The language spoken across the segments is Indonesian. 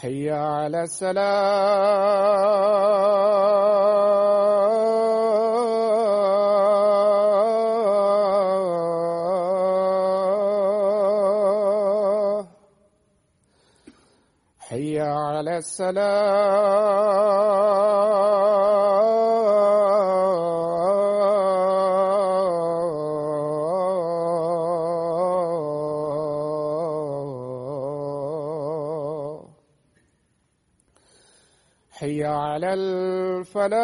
حي على السلام. حي على السلام. الفلاح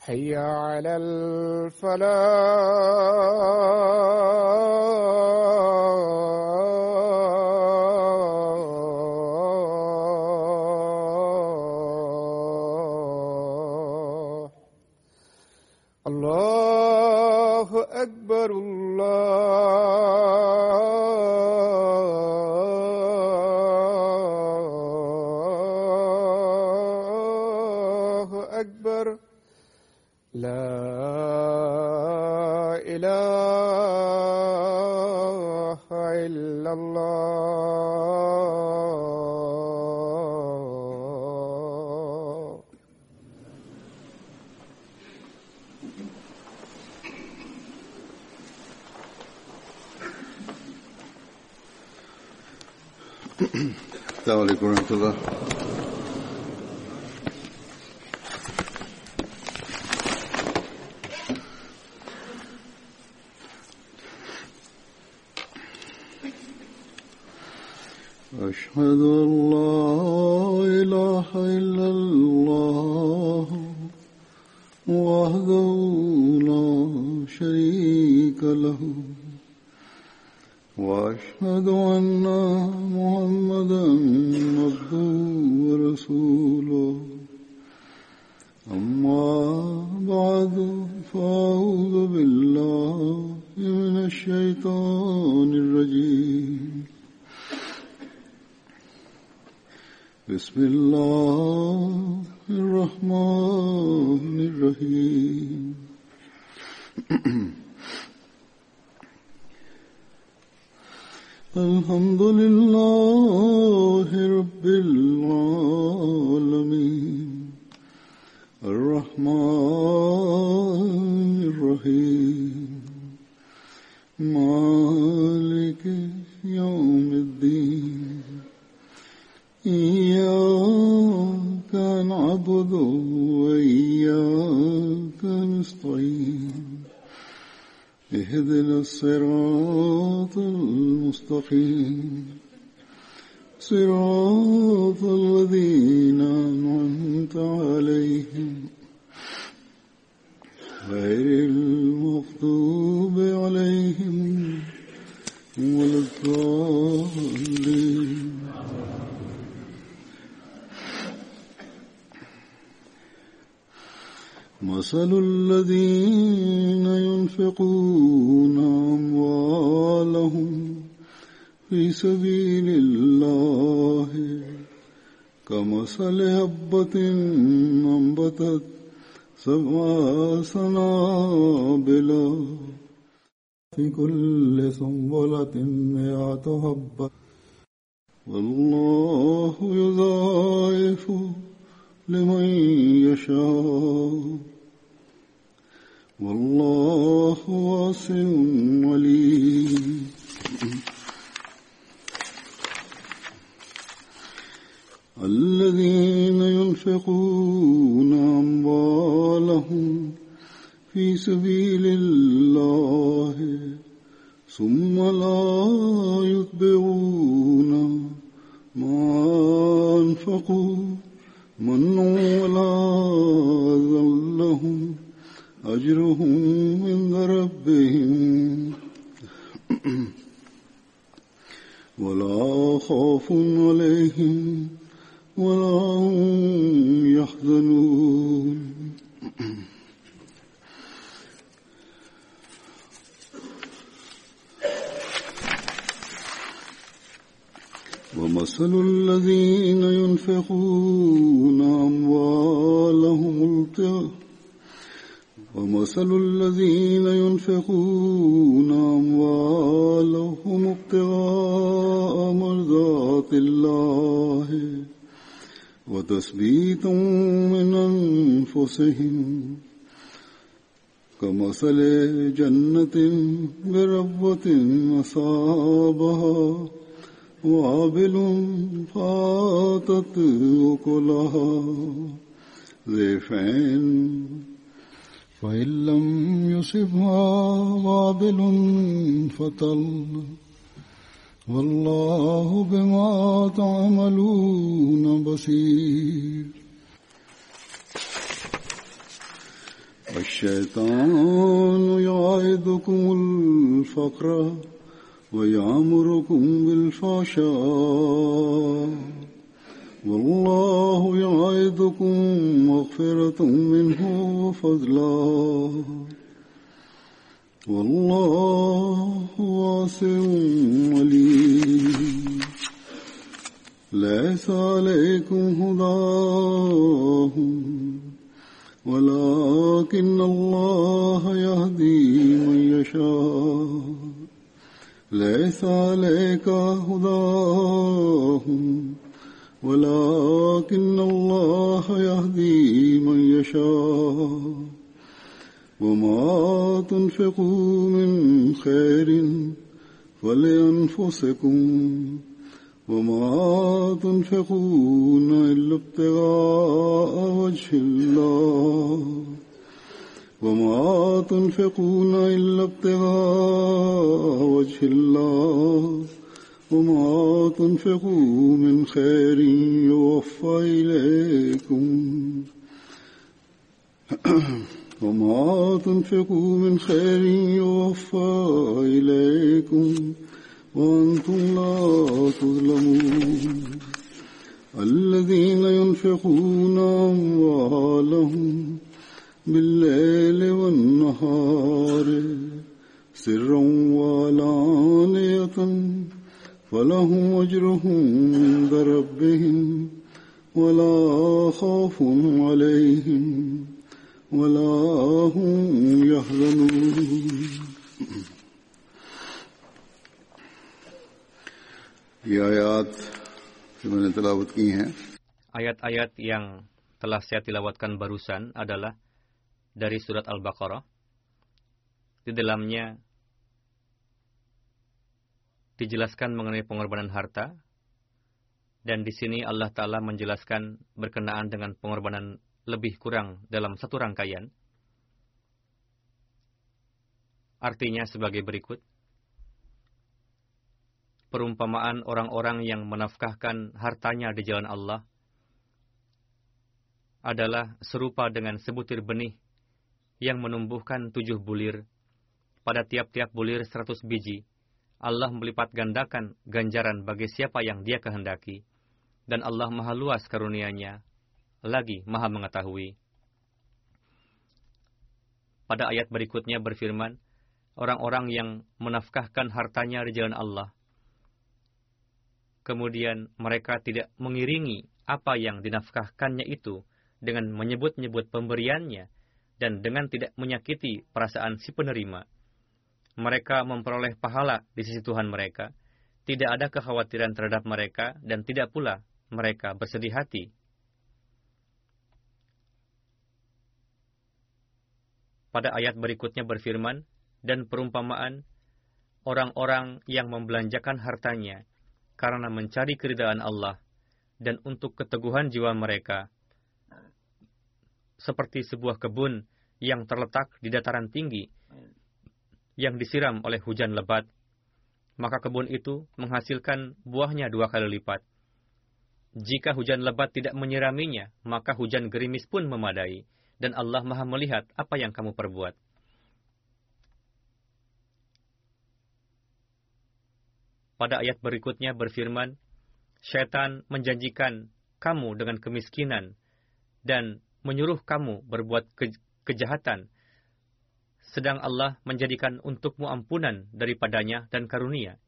حي على الفلاح. السلام عليكم ورحمة الله أشهد في كمثل هبة أنبتت سبع سنابل في كل سنبلة مئة حبة. والله يضاعف لمن يشاء. والله واسع عليم. الذين ينفقون أموالهم في سبيل الله ثم لا يتبعون ما أنفقوا من ولا ذلهم أجرهم عند ربهم. ولا خوف عليهم ولا هم يحزنون. ومثل الذين ينفقون أموالهم ابتغاء ومثل الذين ينفقون أموالهم ابتغاء مرضات الله. وتثبيتا من أنفسهم كمثل جنة بربوة أصابها وابل فاتت أكلها ضيفين فإن لم يصبها وابل فطل والله بما تعملون بصير. الشيطان يعيدكم الفقر ويعمركم بالفحشاء. والله يعيدكم مغفرة منه وفضلا. والله واسع عليم ليس عليكم هداهم ولكن الله يهدي من يشاء. ليس عليك هداهم ولكن الله يهدي من يشاء. وما تنفقوا من خير فلأنفسكم وما تنفقون إلا ابتغاء وجه الله وما تنفقون إلا ابتغاء وجه الله وما تنفقوا من خير يوفى إليكم وما تنفقوا من خير يوفى إليكم وأنتم لا تظلمون. الذين ينفقون أموالهم بالليل والنهار سرا وعلانية فلهم أجرهم عند ربهم ولا خوف عليهم ولا هم يحزنون Ayat-ayat yang telah saya tilawatkan barusan adalah dari surat Al-Baqarah. Di dalamnya dijelaskan mengenai pengorbanan harta dan di sini Allah Ta'ala menjelaskan berkenaan dengan pengorbanan lebih kurang dalam satu rangkaian. Artinya sebagai berikut. Perumpamaan orang-orang yang menafkahkan hartanya di jalan Allah adalah serupa dengan sebutir benih yang menumbuhkan tujuh bulir. Pada tiap-tiap bulir seratus biji, Allah melipat gandakan ganjaran bagi siapa yang dia kehendaki. Dan Allah maha luas karunianya, lagi maha mengetahui. Pada ayat berikutnya berfirman, orang-orang yang menafkahkan hartanya di jalan Allah. Kemudian mereka tidak mengiringi apa yang dinafkahkannya itu dengan menyebut-nyebut pemberiannya dan dengan tidak menyakiti perasaan si penerima. Mereka memperoleh pahala di sisi Tuhan mereka. Tidak ada kekhawatiran terhadap mereka dan tidak pula mereka bersedih hati pada ayat berikutnya berfirman, dan perumpamaan orang-orang yang membelanjakan hartanya karena mencari keridaan Allah dan untuk keteguhan jiwa mereka. Seperti sebuah kebun yang terletak di dataran tinggi yang disiram oleh hujan lebat, maka kebun itu menghasilkan buahnya dua kali lipat. Jika hujan lebat tidak menyiraminya, maka hujan gerimis pun memadai dan Allah Maha melihat apa yang kamu perbuat. Pada ayat berikutnya berfirman, Syaitan menjanjikan kamu dengan kemiskinan dan menyuruh kamu berbuat ke kejahatan, sedang Allah menjadikan untukmu ampunan daripadanya dan karunia.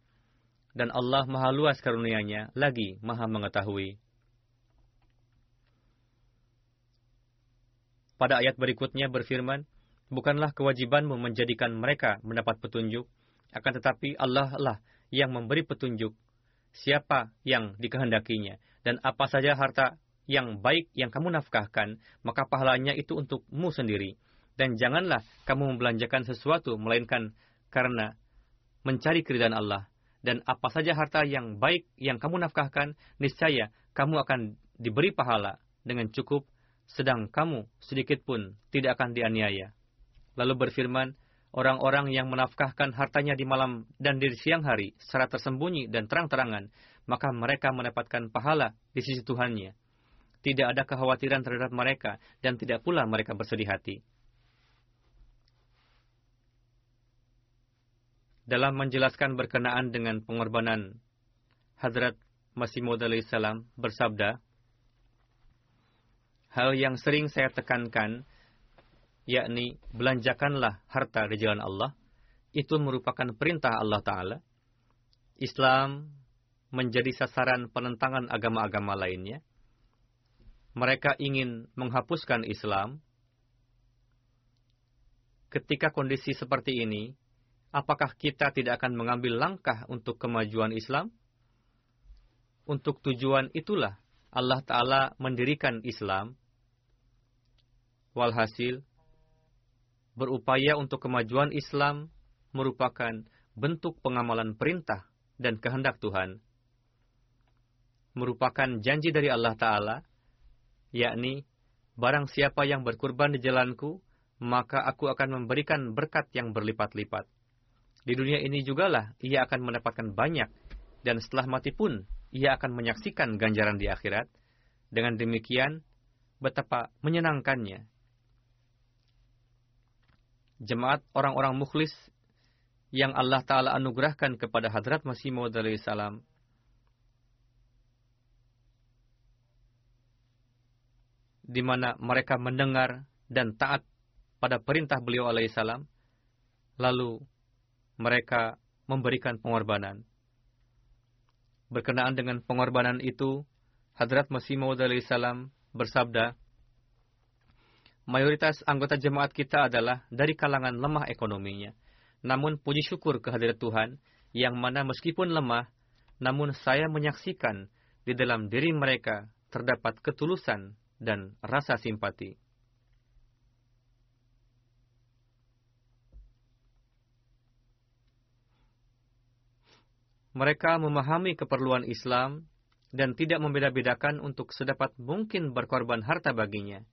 Dan Allah maha luas karunianya, lagi maha mengetahui. Pada ayat berikutnya berfirman, Bukanlah kewajibanmu menjadikan mereka mendapat petunjuk, akan tetapi Allah lah yang memberi petunjuk siapa yang dikehendakinya, dan apa saja harta yang baik yang kamu nafkahkan, maka pahalanya itu untukmu sendiri. Dan janganlah kamu membelanjakan sesuatu, melainkan karena mencari keridhaan Allah. Dan apa saja harta yang baik yang kamu nafkahkan, niscaya kamu akan diberi pahala dengan cukup sedang kamu sedikit pun tidak akan dianiaya. Lalu berfirman, orang-orang yang menafkahkan hartanya di malam dan di siang hari secara tersembunyi dan terang-terangan, maka mereka mendapatkan pahala di sisi Tuhannya. Tidak ada kekhawatiran terhadap mereka dan tidak pula mereka bersedih hati. Dalam menjelaskan berkenaan dengan pengorbanan, Hadrat Masih Maud salam bersabda, hal yang sering saya tekankan, yakni belanjakanlah harta di jalan Allah, itu merupakan perintah Allah Ta'ala. Islam menjadi sasaran penentangan agama-agama lainnya. Mereka ingin menghapuskan Islam. Ketika kondisi seperti ini, apakah kita tidak akan mengambil langkah untuk kemajuan Islam? Untuk tujuan itulah Allah Ta'ala mendirikan Islam Walhasil, berupaya untuk kemajuan Islam merupakan bentuk pengamalan perintah dan kehendak Tuhan. Merupakan janji dari Allah Ta'ala, yakni, barang siapa yang berkurban di jalanku, maka aku akan memberikan berkat yang berlipat-lipat. Di dunia ini jugalah ia akan mendapatkan banyak, dan setelah mati pun ia akan menyaksikan ganjaran di akhirat. Dengan demikian, betapa menyenangkannya jemaat orang-orang mukhlis yang Allah Ta'ala anugerahkan kepada Hadrat Masih Maud salam di mana mereka mendengar dan taat pada perintah beliau alaihissalam, lalu mereka memberikan pengorbanan. Berkenaan dengan pengorbanan itu, Hadrat Masih Maud salam bersabda, mayoritas anggota jemaat kita adalah dari kalangan lemah ekonominya. Namun puji syukur kehadirat Tuhan, yang mana meskipun lemah, namun saya menyaksikan di dalam diri mereka terdapat ketulusan dan rasa simpati. Mereka memahami keperluan Islam dan tidak membeda-bedakan untuk sedapat mungkin berkorban harta baginya.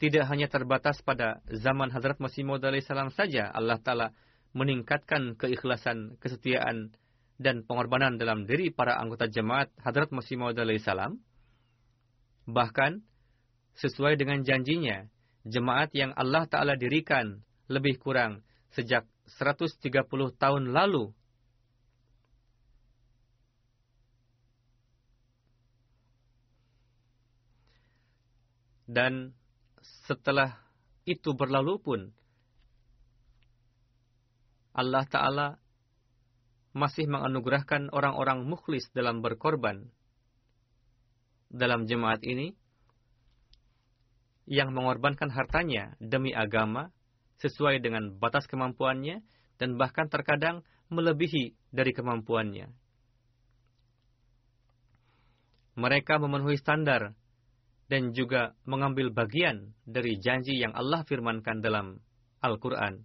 Tidak hanya terbatas pada zaman Hazrat Masih Maud salam saja Allah Ta'ala meningkatkan keikhlasan, kesetiaan dan pengorbanan dalam diri para anggota jemaat Hadrat Masih Maud salam. Bahkan, sesuai dengan janjinya, jemaat yang Allah Ta'ala dirikan lebih kurang sejak 130 tahun lalu dan setelah itu berlalu pun Allah Ta'ala masih menganugerahkan orang-orang mukhlis dalam berkorban dalam jemaat ini yang mengorbankan hartanya demi agama sesuai dengan batas kemampuannya dan bahkan terkadang melebihi dari kemampuannya. Mereka memenuhi standar dan juga mengambil bagian dari janji yang Allah firmankan dalam Al-Quran.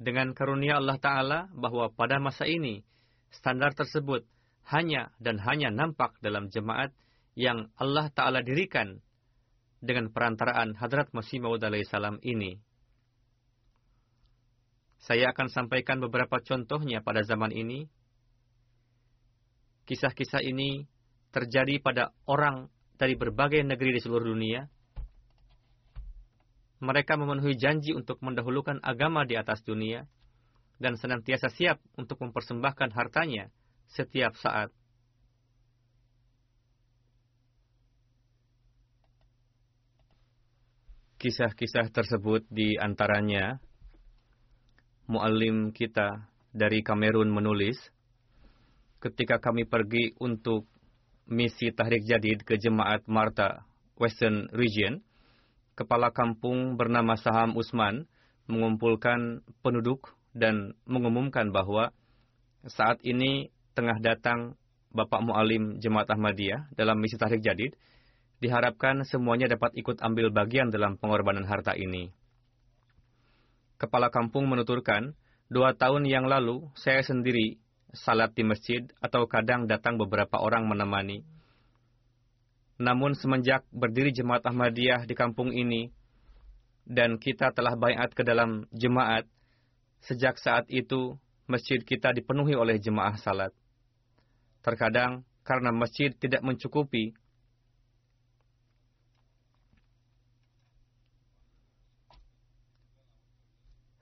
Dengan karunia Allah Ta'ala bahwa pada masa ini, standar tersebut hanya dan hanya nampak dalam jemaat yang Allah Ta'ala dirikan dengan perantaraan Hadrat Masih Maud salam ini. Saya akan sampaikan beberapa contohnya pada zaman ini Kisah-kisah ini terjadi pada orang dari berbagai negeri di seluruh dunia. Mereka memenuhi janji untuk mendahulukan agama di atas dunia dan senantiasa siap untuk mempersembahkan hartanya setiap saat. Kisah-kisah tersebut di antaranya muallim kita dari Kamerun menulis ketika kami pergi untuk misi Tahrik Jadid ke Jemaat Marta Western Region, kepala kampung bernama Saham Usman mengumpulkan penduduk dan mengumumkan bahwa saat ini tengah datang Bapak Mu'alim Jemaat Ahmadiyah dalam misi Tahrik Jadid, diharapkan semuanya dapat ikut ambil bagian dalam pengorbanan harta ini. Kepala kampung menuturkan, dua tahun yang lalu saya sendiri salat di masjid atau kadang datang beberapa orang menemani. Namun semenjak berdiri jemaat Ahmadiyah di kampung ini, dan kita telah bayat ke dalam jemaat, sejak saat itu masjid kita dipenuhi oleh jemaah salat. Terkadang karena masjid tidak mencukupi,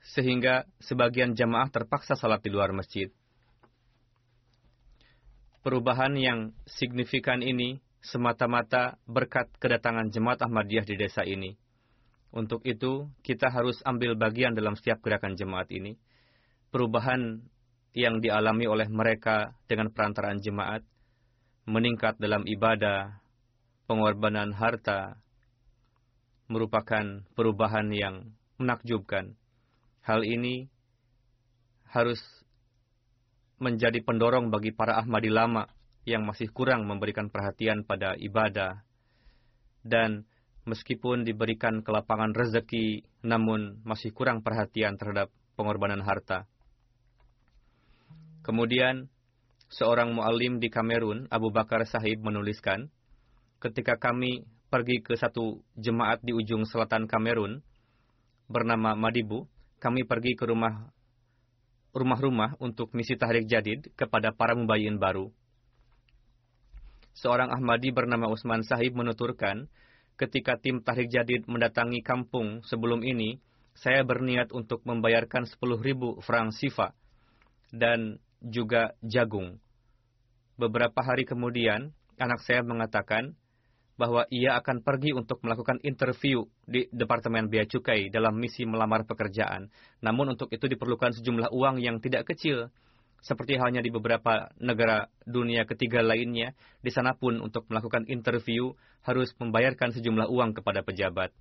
sehingga sebagian jemaah terpaksa salat di luar masjid. Perubahan yang signifikan ini semata-mata berkat kedatangan jemaat Ahmadiyah di desa ini. Untuk itu, kita harus ambil bagian dalam setiap gerakan jemaat ini. Perubahan yang dialami oleh mereka dengan perantaraan jemaat meningkat dalam ibadah, pengorbanan harta, merupakan perubahan yang menakjubkan. Hal ini harus menjadi pendorong bagi para Ahmadi lama yang masih kurang memberikan perhatian pada ibadah. Dan meskipun diberikan kelapangan rezeki, namun masih kurang perhatian terhadap pengorbanan harta. Kemudian, seorang mu'alim di Kamerun, Abu Bakar Sahib menuliskan, ketika kami pergi ke satu jemaat di ujung selatan Kamerun, bernama Madibu, kami pergi ke rumah rumah-rumah untuk misi tahrik jadid kepada para mubayyin baru. Seorang Ahmadi bernama Usman Sahib menuturkan, ketika tim tahrik jadid mendatangi kampung sebelum ini, saya berniat untuk membayarkan 10.000 franc sifa dan juga jagung. Beberapa hari kemudian, anak saya mengatakan, bahwa ia akan pergi untuk melakukan interview di Departemen Bea Cukai dalam misi melamar pekerjaan. Namun untuk itu diperlukan sejumlah uang yang tidak kecil. Seperti halnya di beberapa negara dunia ketiga lainnya, di sana pun untuk melakukan interview harus membayarkan sejumlah uang kepada pejabat.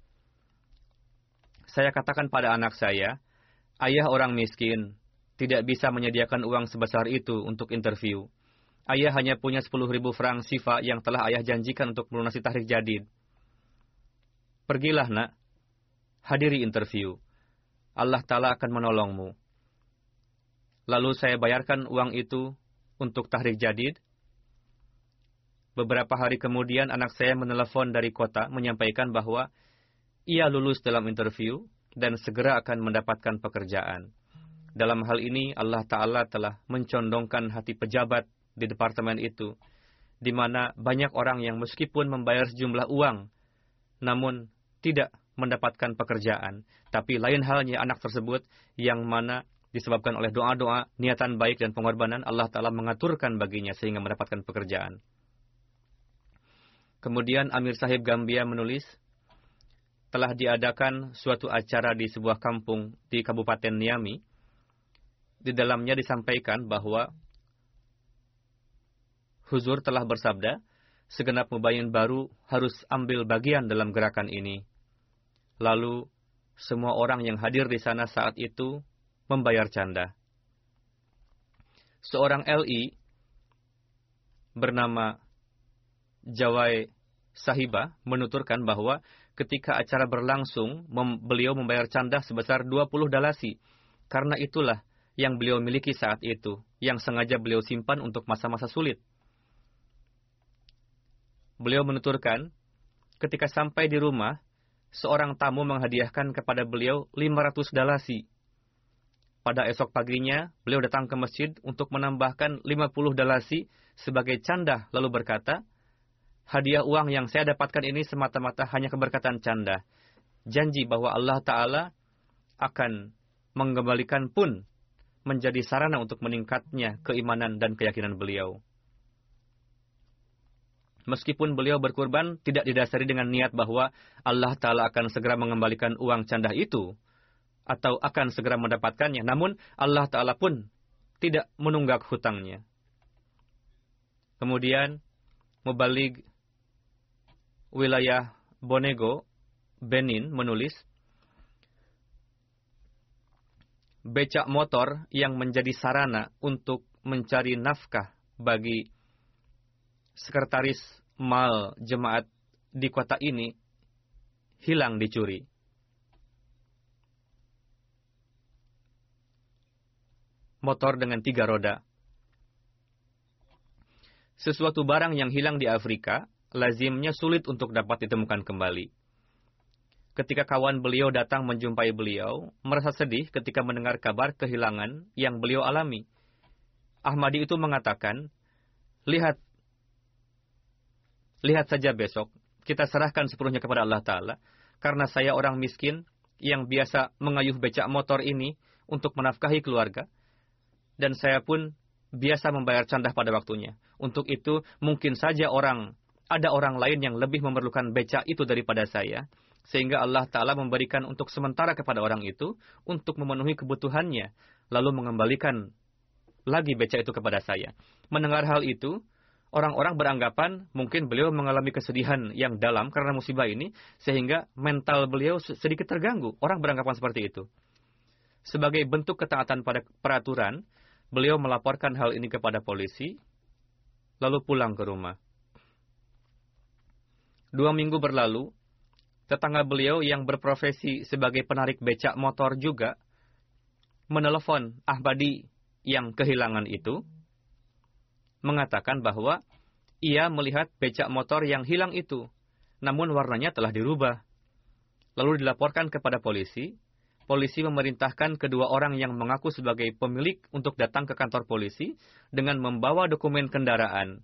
Saya katakan pada anak saya, ayah orang miskin, tidak bisa menyediakan uang sebesar itu untuk interview ayah hanya punya 10 ribu franc sifa yang telah ayah janjikan untuk melunasi tahrik jadid. Pergilah nak, hadiri interview. Allah Ta'ala akan menolongmu. Lalu saya bayarkan uang itu untuk tahrik jadid. Beberapa hari kemudian anak saya menelepon dari kota menyampaikan bahwa ia lulus dalam interview dan segera akan mendapatkan pekerjaan. Dalam hal ini Allah Ta'ala telah mencondongkan hati pejabat di departemen itu, di mana banyak orang yang meskipun membayar sejumlah uang, namun tidak mendapatkan pekerjaan. Tapi lain halnya anak tersebut yang mana disebabkan oleh doa-doa, niatan baik dan pengorbanan, Allah Ta'ala mengaturkan baginya sehingga mendapatkan pekerjaan. Kemudian Amir Sahib Gambia menulis, telah diadakan suatu acara di sebuah kampung di Kabupaten Niami, di dalamnya disampaikan bahwa Huzur telah bersabda, segenap mubayin baru harus ambil bagian dalam gerakan ini. Lalu, semua orang yang hadir di sana saat itu membayar canda. Seorang LI bernama Jawai Sahiba menuturkan bahwa ketika acara berlangsung, mem beliau membayar canda sebesar 20 dalasi. Karena itulah yang beliau miliki saat itu, yang sengaja beliau simpan untuk masa-masa sulit. Beliau menuturkan, ketika sampai di rumah, seorang tamu menghadiahkan kepada beliau 500 dalasi. Pada esok paginya, beliau datang ke masjid untuk menambahkan 50 dalasi sebagai canda, lalu berkata, hadiah uang yang saya dapatkan ini semata-mata hanya keberkatan canda. Janji bahwa Allah Ta'ala akan mengembalikan pun menjadi sarana untuk meningkatnya keimanan dan keyakinan beliau. Meskipun beliau berkurban tidak didasari dengan niat bahwa Allah Ta'ala akan segera mengembalikan uang candah itu, atau akan segera mendapatkannya, namun Allah Ta'ala pun tidak menunggak hutangnya. Kemudian, Mubalik wilayah Bonego, Benin menulis, becak motor yang menjadi sarana untuk mencari nafkah bagi sekretaris mal jemaat di kota ini hilang dicuri. Motor dengan tiga roda. Sesuatu barang yang hilang di Afrika, lazimnya sulit untuk dapat ditemukan kembali ketika kawan beliau datang menjumpai beliau, merasa sedih ketika mendengar kabar kehilangan yang beliau alami. Ahmadi itu mengatakan, lihat, lihat saja besok, kita serahkan sepenuhnya kepada Allah Ta'ala, karena saya orang miskin yang biasa mengayuh becak motor ini untuk menafkahi keluarga, dan saya pun biasa membayar candah pada waktunya. Untuk itu, mungkin saja orang, ada orang lain yang lebih memerlukan becak itu daripada saya, sehingga Allah Ta'ala memberikan untuk sementara kepada orang itu untuk memenuhi kebutuhannya, lalu mengembalikan lagi beca itu kepada saya. Mendengar hal itu, orang-orang beranggapan mungkin beliau mengalami kesedihan yang dalam karena musibah ini, sehingga mental beliau sedikit terganggu. Orang beranggapan seperti itu. Sebagai bentuk ketaatan pada peraturan, beliau melaporkan hal ini kepada polisi, lalu pulang ke rumah. Dua minggu berlalu, tetangga beliau yang berprofesi sebagai penarik becak motor juga menelepon Ahmadi yang kehilangan itu, mengatakan bahwa ia melihat becak motor yang hilang itu, namun warnanya telah dirubah. Lalu dilaporkan kepada polisi, polisi memerintahkan kedua orang yang mengaku sebagai pemilik untuk datang ke kantor polisi dengan membawa dokumen kendaraan.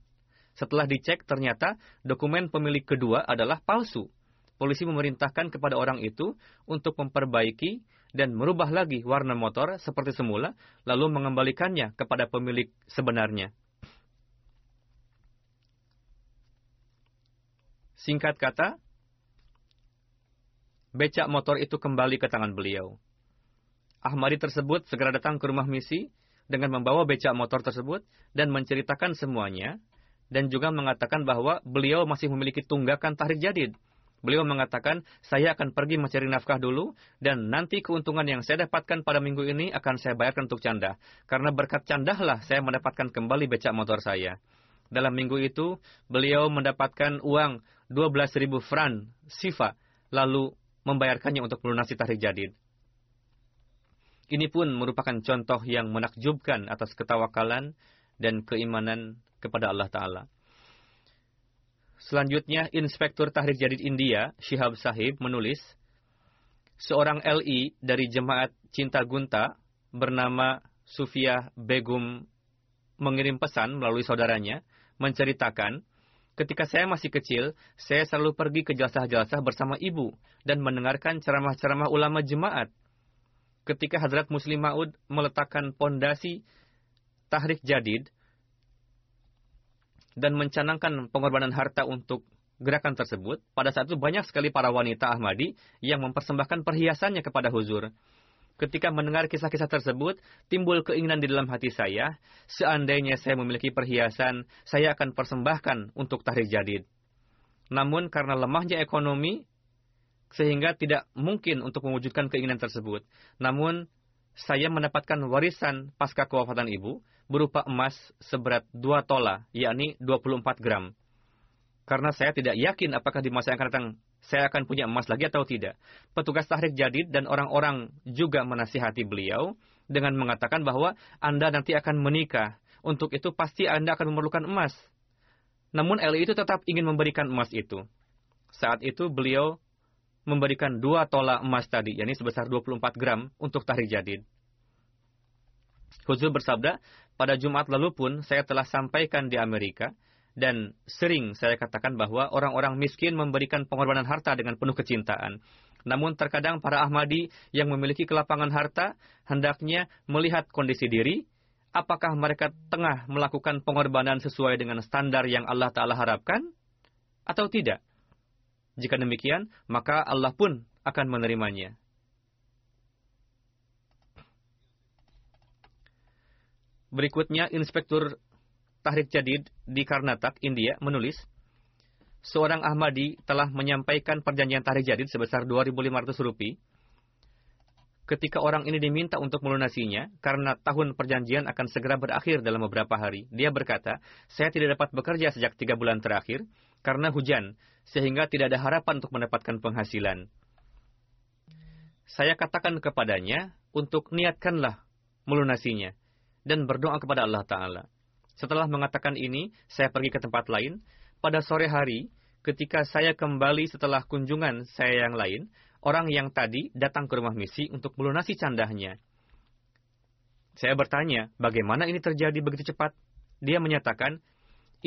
Setelah dicek, ternyata dokumen pemilik kedua adalah palsu polisi memerintahkan kepada orang itu untuk memperbaiki dan merubah lagi warna motor seperti semula, lalu mengembalikannya kepada pemilik sebenarnya. Singkat kata, becak motor itu kembali ke tangan beliau. Ahmadi tersebut segera datang ke rumah misi dengan membawa becak motor tersebut dan menceritakan semuanya, dan juga mengatakan bahwa beliau masih memiliki tunggakan tahrik jadid Beliau mengatakan, saya akan pergi mencari nafkah dulu, dan nanti keuntungan yang saya dapatkan pada minggu ini akan saya bayarkan untuk canda. Karena berkat candahlah saya mendapatkan kembali becak motor saya. Dalam minggu itu, beliau mendapatkan uang 12.000 fran, sifa, lalu membayarkannya untuk melunasi tarik jadid. Ini pun merupakan contoh yang menakjubkan atas ketawakalan dan keimanan kepada Allah Ta'ala. Selanjutnya, Inspektur Tahrir Jadid India, Shihab Sahib, menulis, seorang LI dari Jemaat Cinta Gunta bernama Sufia Begum mengirim pesan melalui saudaranya menceritakan ketika saya masih kecil, saya selalu pergi ke jelasah-jelasah bersama ibu dan mendengarkan ceramah-ceramah ulama jemaat. Ketika Hadrat Muslim Ma'ud meletakkan pondasi Tahrik Jadid dan mencanangkan pengorbanan harta untuk gerakan tersebut, pada saat itu banyak sekali para wanita Ahmadi yang mempersembahkan perhiasannya kepada Huzur. Ketika mendengar kisah-kisah tersebut, timbul keinginan di dalam hati saya, seandainya saya memiliki perhiasan, saya akan persembahkan untuk tahrir jadid. Namun karena lemahnya ekonomi, sehingga tidak mungkin untuk mewujudkan keinginan tersebut. Namun, saya mendapatkan warisan pasca kewafatan ibu, berupa emas seberat 2 tola, yakni 24 gram. Karena saya tidak yakin apakah di masa yang akan datang saya akan punya emas lagi atau tidak. Petugas tahrik jadid dan orang-orang juga menasihati beliau dengan mengatakan bahwa Anda nanti akan menikah. Untuk itu pasti Anda akan memerlukan emas. Namun Eli itu tetap ingin memberikan emas itu. Saat itu beliau memberikan dua tola emas tadi, yakni sebesar 24 gram untuk tahrik jadid. Huzur bersabda, pada Jumat lalu pun saya telah sampaikan di Amerika, dan sering saya katakan bahwa orang-orang miskin memberikan pengorbanan harta dengan penuh kecintaan. Namun terkadang para Ahmadi yang memiliki kelapangan harta hendaknya melihat kondisi diri, apakah mereka tengah melakukan pengorbanan sesuai dengan standar yang Allah Ta'ala harapkan, atau tidak. Jika demikian, maka Allah pun akan menerimanya. Berikutnya, Inspektur Tahrik Jadid di Karnatak, India, menulis, seorang Ahmadi telah menyampaikan perjanjian Tahrik Jadid sebesar 2.500 rupiah. Ketika orang ini diminta untuk melunasinya, karena tahun perjanjian akan segera berakhir dalam beberapa hari, dia berkata, saya tidak dapat bekerja sejak tiga bulan terakhir, karena hujan, sehingga tidak ada harapan untuk mendapatkan penghasilan. Saya katakan kepadanya, untuk niatkanlah melunasinya, dan berdoa kepada Allah Ta'ala. Setelah mengatakan ini, saya pergi ke tempat lain. Pada sore hari, ketika saya kembali setelah kunjungan saya yang lain, orang yang tadi datang ke rumah misi untuk melunasi candahnya. Saya bertanya, bagaimana ini terjadi begitu cepat? Dia menyatakan,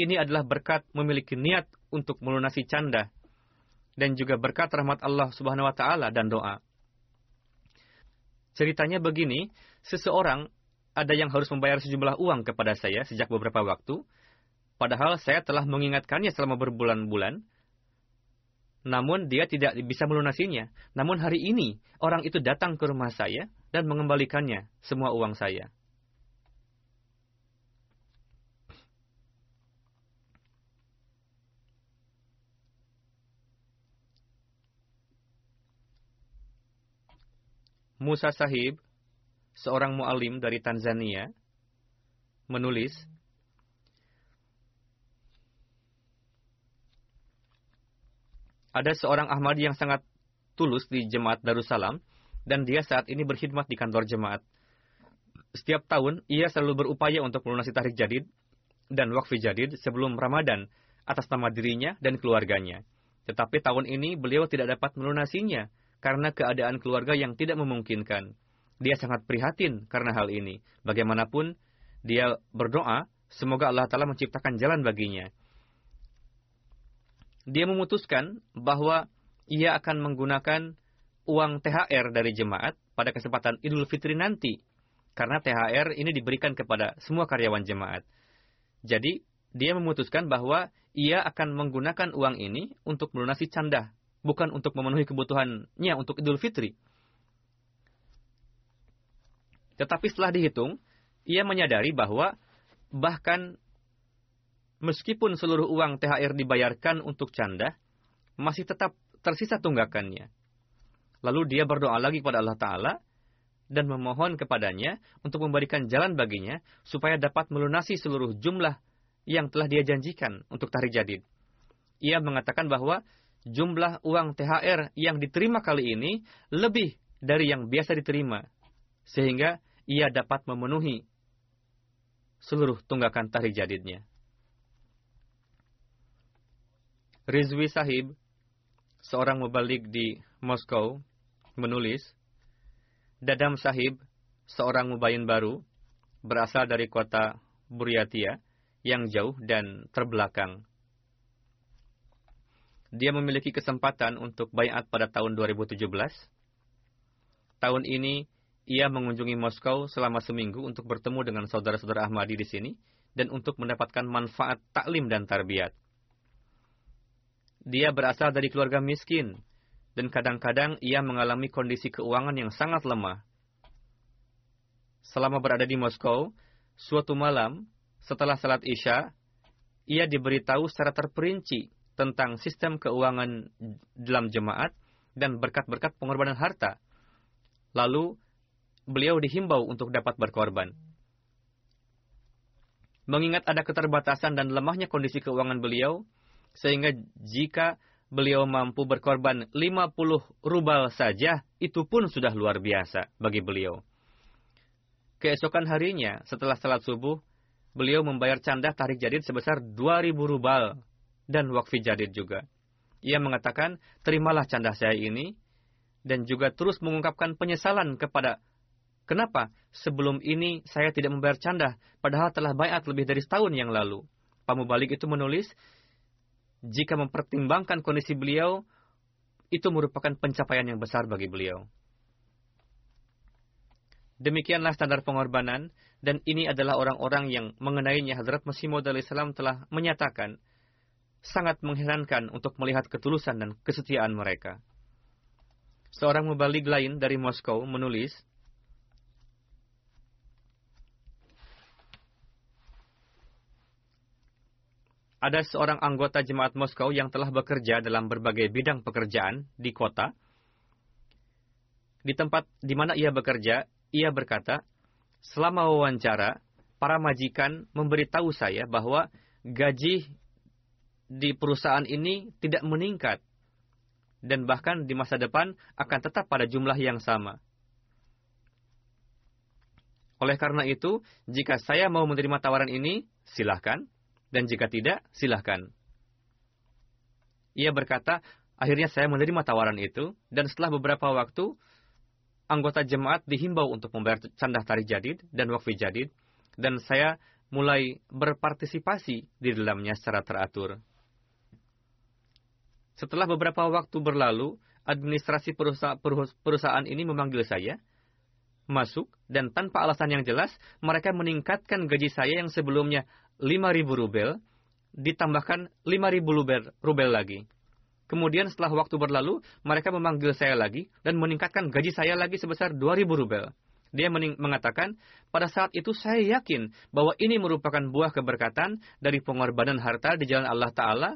ini adalah berkat memiliki niat untuk melunasi canda dan juga berkat rahmat Allah Subhanahu wa taala dan doa. Ceritanya begini, seseorang ada yang harus membayar sejumlah uang kepada saya sejak beberapa waktu, padahal saya telah mengingatkannya selama berbulan-bulan, namun dia tidak bisa melunasinya. Namun hari ini, orang itu datang ke rumah saya dan mengembalikannya semua uang saya. Musa Sahib seorang mu'alim dari Tanzania, menulis, ada seorang Ahmadi yang sangat tulus di Jemaat Darussalam, dan dia saat ini berkhidmat di kantor jemaat. Setiap tahun, ia selalu berupaya untuk melunasi tarik jadid dan wakfi jadid sebelum Ramadan atas nama dirinya dan keluarganya. Tetapi tahun ini beliau tidak dapat melunasinya karena keadaan keluarga yang tidak memungkinkan. Dia sangat prihatin karena hal ini. Bagaimanapun, dia berdoa, semoga Allah Ta'ala menciptakan jalan baginya. Dia memutuskan bahwa ia akan menggunakan uang THR dari jemaat pada kesempatan Idul Fitri nanti. Karena THR ini diberikan kepada semua karyawan jemaat. Jadi, dia memutuskan bahwa ia akan menggunakan uang ini untuk melunasi canda, bukan untuk memenuhi kebutuhannya untuk Idul Fitri. Tetapi setelah dihitung, ia menyadari bahwa bahkan meskipun seluruh uang THR dibayarkan untuk canda, masih tetap tersisa tunggakannya. Lalu dia berdoa lagi kepada Allah Ta'ala dan memohon kepadanya untuk memberikan jalan baginya supaya dapat melunasi seluruh jumlah yang telah dia janjikan untuk tarik jadid. Ia mengatakan bahwa jumlah uang THR yang diterima kali ini lebih dari yang biasa diterima. Sehingga ia dapat memenuhi seluruh tunggakan tarik jadidnya. Rizwi Sahib, seorang mubalik di Moskow, menulis, Dadam Sahib, seorang mubayin baru berasal dari kota Buryatia yang jauh dan terbelakang. Dia memiliki kesempatan untuk bayat pada tahun 2017. Tahun ini, ia mengunjungi Moskow selama seminggu untuk bertemu dengan saudara-saudara Ahmadi di sini dan untuk mendapatkan manfaat taklim dan tarbiyat. Dia berasal dari keluarga miskin, dan kadang-kadang ia mengalami kondisi keuangan yang sangat lemah. Selama berada di Moskow, suatu malam, setelah salat Isya, ia diberitahu secara terperinci tentang sistem keuangan dalam jemaat dan berkat-berkat pengorbanan harta. Lalu, beliau dihimbau untuk dapat berkorban. Mengingat ada keterbatasan dan lemahnya kondisi keuangan beliau, sehingga jika beliau mampu berkorban 50 rubal saja, itu pun sudah luar biasa bagi beliau. Keesokan harinya, setelah salat subuh, beliau membayar canda tarik jadid sebesar 2000 rubal dan wakfi jadid juga. Ia mengatakan, terimalah canda saya ini, dan juga terus mengungkapkan penyesalan kepada kenapa sebelum ini saya tidak membayar canda, padahal telah bayat lebih dari setahun yang lalu. Pamubalik itu menulis, jika mempertimbangkan kondisi beliau, itu merupakan pencapaian yang besar bagi beliau. Demikianlah standar pengorbanan, dan ini adalah orang-orang yang mengenainya Hadrat Masih Maud salam telah menyatakan, sangat mengherankan untuk melihat ketulusan dan kesetiaan mereka. Seorang mubalik lain dari Moskow menulis, ada seorang anggota jemaat Moskow yang telah bekerja dalam berbagai bidang pekerjaan di kota. Di tempat di mana ia bekerja, ia berkata, selama wawancara, para majikan memberitahu saya bahwa gaji di perusahaan ini tidak meningkat dan bahkan di masa depan akan tetap pada jumlah yang sama. Oleh karena itu, jika saya mau menerima tawaran ini, silahkan dan jika tidak, silahkan. Ia berkata, akhirnya saya menerima tawaran itu, dan setelah beberapa waktu, anggota jemaat dihimbau untuk membayar candah tarik jadid dan wakfi jadid, dan saya mulai berpartisipasi di dalamnya secara teratur. Setelah beberapa waktu berlalu, administrasi perusahaan ini memanggil saya, masuk, dan tanpa alasan yang jelas, mereka meningkatkan gaji saya yang sebelumnya 5.000 rubel, ditambahkan 5.000 rubel, rubel lagi. Kemudian setelah waktu berlalu, mereka memanggil saya lagi dan meningkatkan gaji saya lagi sebesar 2.000 rubel. Dia mengatakan, pada saat itu saya yakin bahwa ini merupakan buah keberkatan dari pengorbanan harta di jalan Allah Ta'ala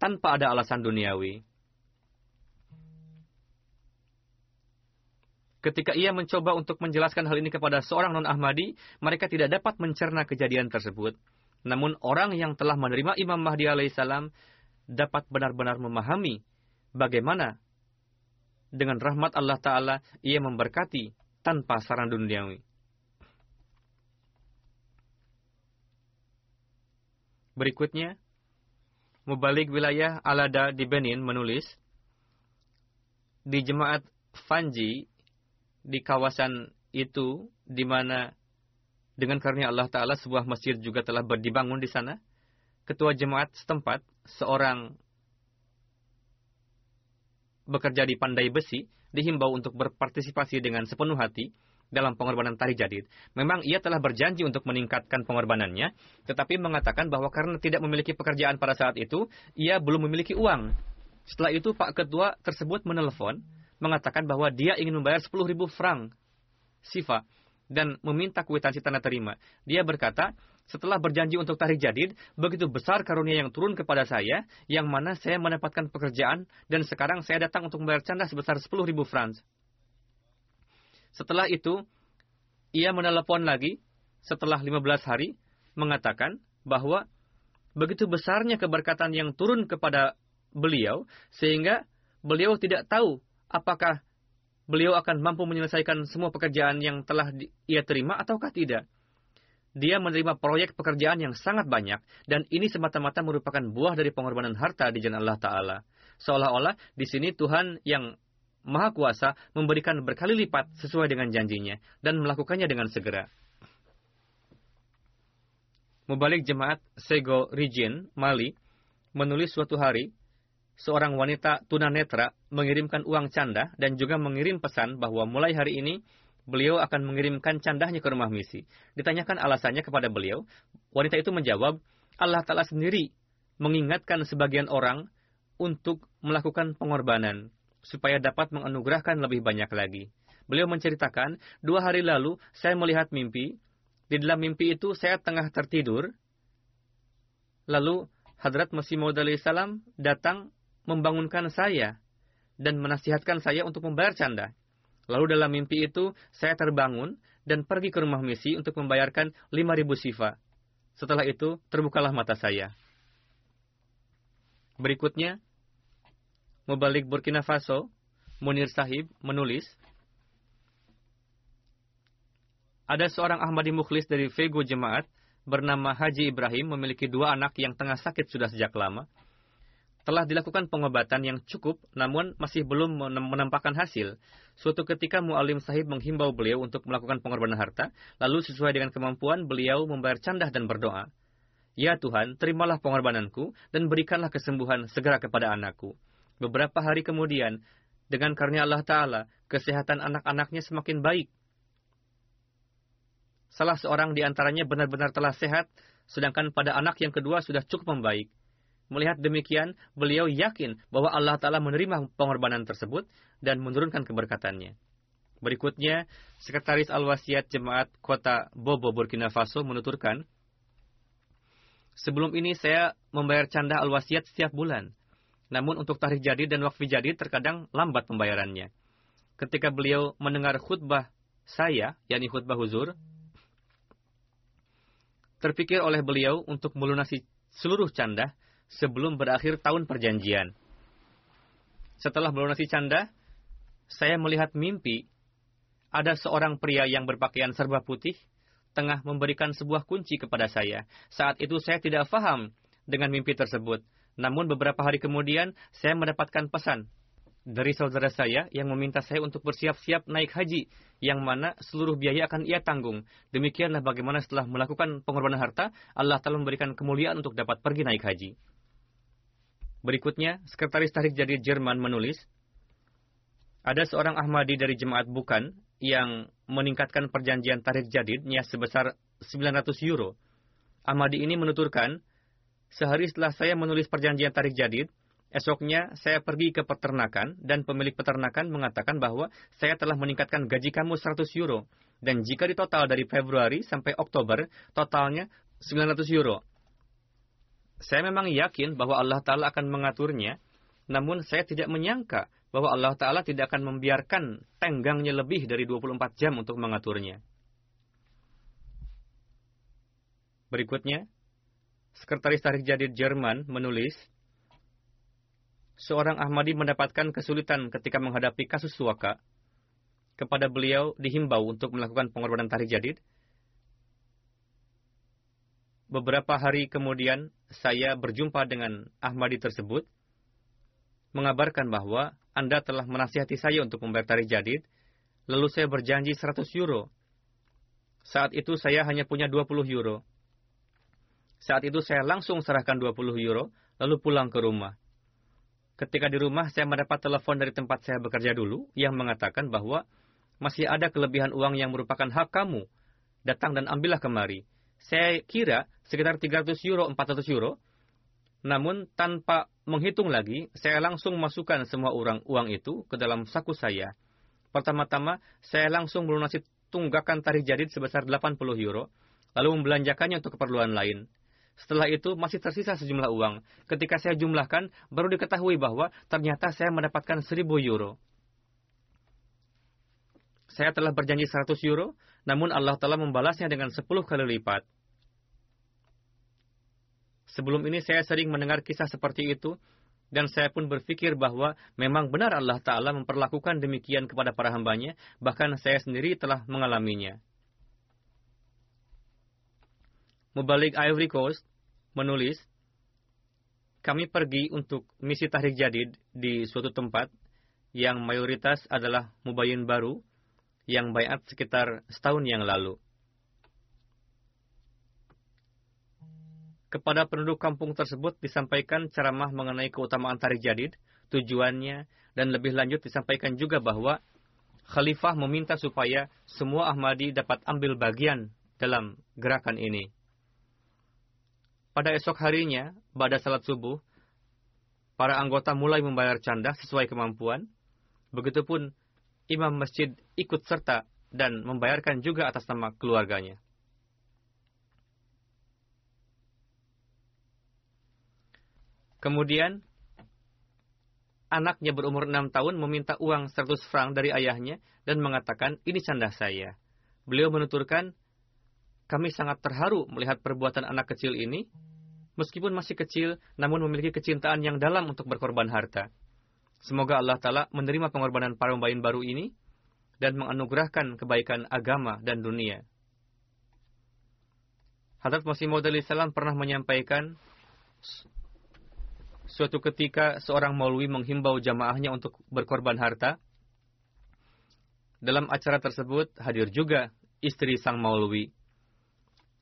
tanpa ada alasan duniawi. Ketika ia mencoba untuk menjelaskan hal ini kepada seorang non-Ahmadi, mereka tidak dapat mencerna kejadian tersebut. Namun orang yang telah menerima Imam Mahdi alaihissalam dapat benar-benar memahami bagaimana dengan rahmat Allah Ta'ala ia memberkati tanpa saran duniawi. Berikutnya, Mubalik wilayah Alada di Benin menulis, di jemaat Fanji di kawasan itu di mana dengan karunia Allah Ta'ala, sebuah masjid juga telah dibangun di sana. Ketua jemaat setempat, seorang bekerja di pandai besi, dihimbau untuk berpartisipasi dengan sepenuh hati dalam pengorbanan tari jadid. Memang ia telah berjanji untuk meningkatkan pengorbanannya, tetapi mengatakan bahwa karena tidak memiliki pekerjaan pada saat itu, ia belum memiliki uang. Setelah itu Pak Ketua tersebut menelpon, mengatakan bahwa dia ingin membayar 10.000 franc sifa dan meminta kuitansi tanda terima. Dia berkata, setelah berjanji untuk tarik jadid, begitu besar karunia yang turun kepada saya, yang mana saya mendapatkan pekerjaan, dan sekarang saya datang untuk membayar canda sebesar 10 ribu francs. Setelah itu, ia menelepon lagi, setelah 15 hari, mengatakan bahwa begitu besarnya keberkatan yang turun kepada beliau, sehingga beliau tidak tahu apakah beliau akan mampu menyelesaikan semua pekerjaan yang telah ia terima ataukah tidak. Dia menerima proyek pekerjaan yang sangat banyak, dan ini semata-mata merupakan buah dari pengorbanan harta di jalan Allah Ta'ala. Seolah-olah di sini Tuhan yang Maha Kuasa memberikan berkali lipat sesuai dengan janjinya dan melakukannya dengan segera. Mubalik jemaat Sego Region, Mali, menulis suatu hari, seorang wanita tunanetra mengirimkan uang canda dan juga mengirim pesan bahwa mulai hari ini beliau akan mengirimkan candahnya ke rumah misi. Ditanyakan alasannya kepada beliau, wanita itu menjawab, Allah Ta'ala sendiri mengingatkan sebagian orang untuk melakukan pengorbanan supaya dapat menganugerahkan lebih banyak lagi. Beliau menceritakan, dua hari lalu saya melihat mimpi di dalam mimpi itu saya tengah tertidur. Lalu Hadrat Masih Maud salam datang membangunkan saya dan menasihatkan saya untuk membayar canda. Lalu dalam mimpi itu saya terbangun dan pergi ke rumah misi untuk membayarkan 5.000 sifa. Setelah itu terbukalah mata saya. Berikutnya, Mubalik Burkina Faso, Munir Sahib menulis, Ada seorang Ahmadi Mukhlis dari Vego Jemaat bernama Haji Ibrahim memiliki dua anak yang tengah sakit sudah sejak lama. Telah dilakukan pengobatan yang cukup, namun masih belum menampakkan hasil. Suatu ketika Mu'alim Sahib menghimbau beliau untuk melakukan pengorbanan harta, lalu sesuai dengan kemampuan beliau membayar candah dan berdoa. Ya Tuhan, terimalah pengorbananku dan berikanlah kesembuhan segera kepada anakku. Beberapa hari kemudian, dengan karunia Allah Ta'ala, kesehatan anak-anaknya semakin baik salah seorang di antaranya benar-benar telah sehat, sedangkan pada anak yang kedua sudah cukup membaik. Melihat demikian, beliau yakin bahwa Allah Ta'ala menerima pengorbanan tersebut dan menurunkan keberkatannya. Berikutnya, Sekretaris Al-Wasiat Jemaat Kota Bobo, Burkina Faso menuturkan, Sebelum ini saya membayar canda Al-Wasiat setiap bulan. Namun untuk tarikh jadi dan wakfi jadi terkadang lambat pembayarannya. Ketika beliau mendengar khutbah saya, yakni khutbah huzur, terpikir oleh beliau untuk melunasi seluruh canda sebelum berakhir tahun perjanjian. Setelah melunasi canda, saya melihat mimpi ada seorang pria yang berpakaian serba putih tengah memberikan sebuah kunci kepada saya. Saat itu saya tidak faham dengan mimpi tersebut. Namun beberapa hari kemudian saya mendapatkan pesan dari saudara saya yang meminta saya untuk bersiap-siap naik haji, yang mana seluruh biaya akan ia tanggung. Demikianlah bagaimana setelah melakukan pengorbanan harta, Allah telah memberikan kemuliaan untuk dapat pergi naik haji. Berikutnya, Sekretaris Tarik Jadi Jerman menulis, ada seorang Ahmadi dari jemaat bukan yang meningkatkan perjanjian tarik jadidnya sebesar 900 euro. Ahmadi ini menuturkan, sehari setelah saya menulis perjanjian tarik jadid, Esoknya saya pergi ke peternakan dan pemilik peternakan mengatakan bahwa saya telah meningkatkan gaji kamu 100 euro. Dan jika ditotal dari Februari sampai Oktober, totalnya 900 euro. Saya memang yakin bahwa Allah Ta'ala akan mengaturnya, namun saya tidak menyangka bahwa Allah Ta'ala tidak akan membiarkan tenggangnya lebih dari 24 jam untuk mengaturnya. Berikutnya, Sekretaris Tarik Jadid Jerman menulis, seorang Ahmadi mendapatkan kesulitan ketika menghadapi kasus suaka, kepada beliau dihimbau untuk melakukan pengorbanan tarik jadid. Beberapa hari kemudian, saya berjumpa dengan Ahmadi tersebut, mengabarkan bahwa Anda telah menasihati saya untuk membayar tarik jadid, lalu saya berjanji 100 euro. Saat itu saya hanya punya 20 euro. Saat itu saya langsung serahkan 20 euro, lalu pulang ke rumah. Ketika di rumah, saya mendapat telepon dari tempat saya bekerja dulu yang mengatakan bahwa masih ada kelebihan uang yang merupakan hak kamu. Datang dan ambillah kemari. Saya kira sekitar 300 euro, 400 euro. Namun tanpa menghitung lagi, saya langsung masukkan semua uang, uang itu ke dalam saku saya. Pertama-tama, saya langsung melunasi tunggakan tarikh jadid sebesar 80 euro, lalu membelanjakannya untuk keperluan lain. Setelah itu masih tersisa sejumlah uang. Ketika saya jumlahkan, baru diketahui bahwa ternyata saya mendapatkan 1000 euro. Saya telah berjanji 100 euro, namun Allah telah membalasnya dengan 10 kali lipat. Sebelum ini saya sering mendengar kisah seperti itu, dan saya pun berpikir bahwa memang benar Allah Ta'ala memperlakukan demikian kepada para hambanya, bahkan saya sendiri telah mengalaminya. Mubalik Ivory Coast menulis, kami pergi untuk misi tahrik jadid di suatu tempat yang mayoritas adalah mubayin baru yang bayat sekitar setahun yang lalu. Kepada penduduk kampung tersebut disampaikan ceramah mengenai keutamaan tarik jadid, tujuannya, dan lebih lanjut disampaikan juga bahwa Khalifah meminta supaya semua Ahmadi dapat ambil bagian dalam gerakan ini. Pada esok harinya, pada salat subuh, para anggota mulai membayar canda sesuai kemampuan. Begitupun imam masjid ikut serta dan membayarkan juga atas nama keluarganya. Kemudian, anaknya berumur enam tahun meminta uang 100 franc dari ayahnya dan mengatakan, ini canda saya. Beliau menuturkan, kami sangat terharu melihat perbuatan anak kecil ini. Meskipun masih kecil, namun memiliki kecintaan yang dalam untuk berkorban harta. Semoga Allah Ta'ala menerima pengorbanan para pembayin baru ini dan menganugerahkan kebaikan agama dan dunia. Hadrat Masih Maud salam pernah menyampaikan suatu ketika seorang maulwi menghimbau jamaahnya untuk berkorban harta. Dalam acara tersebut hadir juga istri sang maulwi.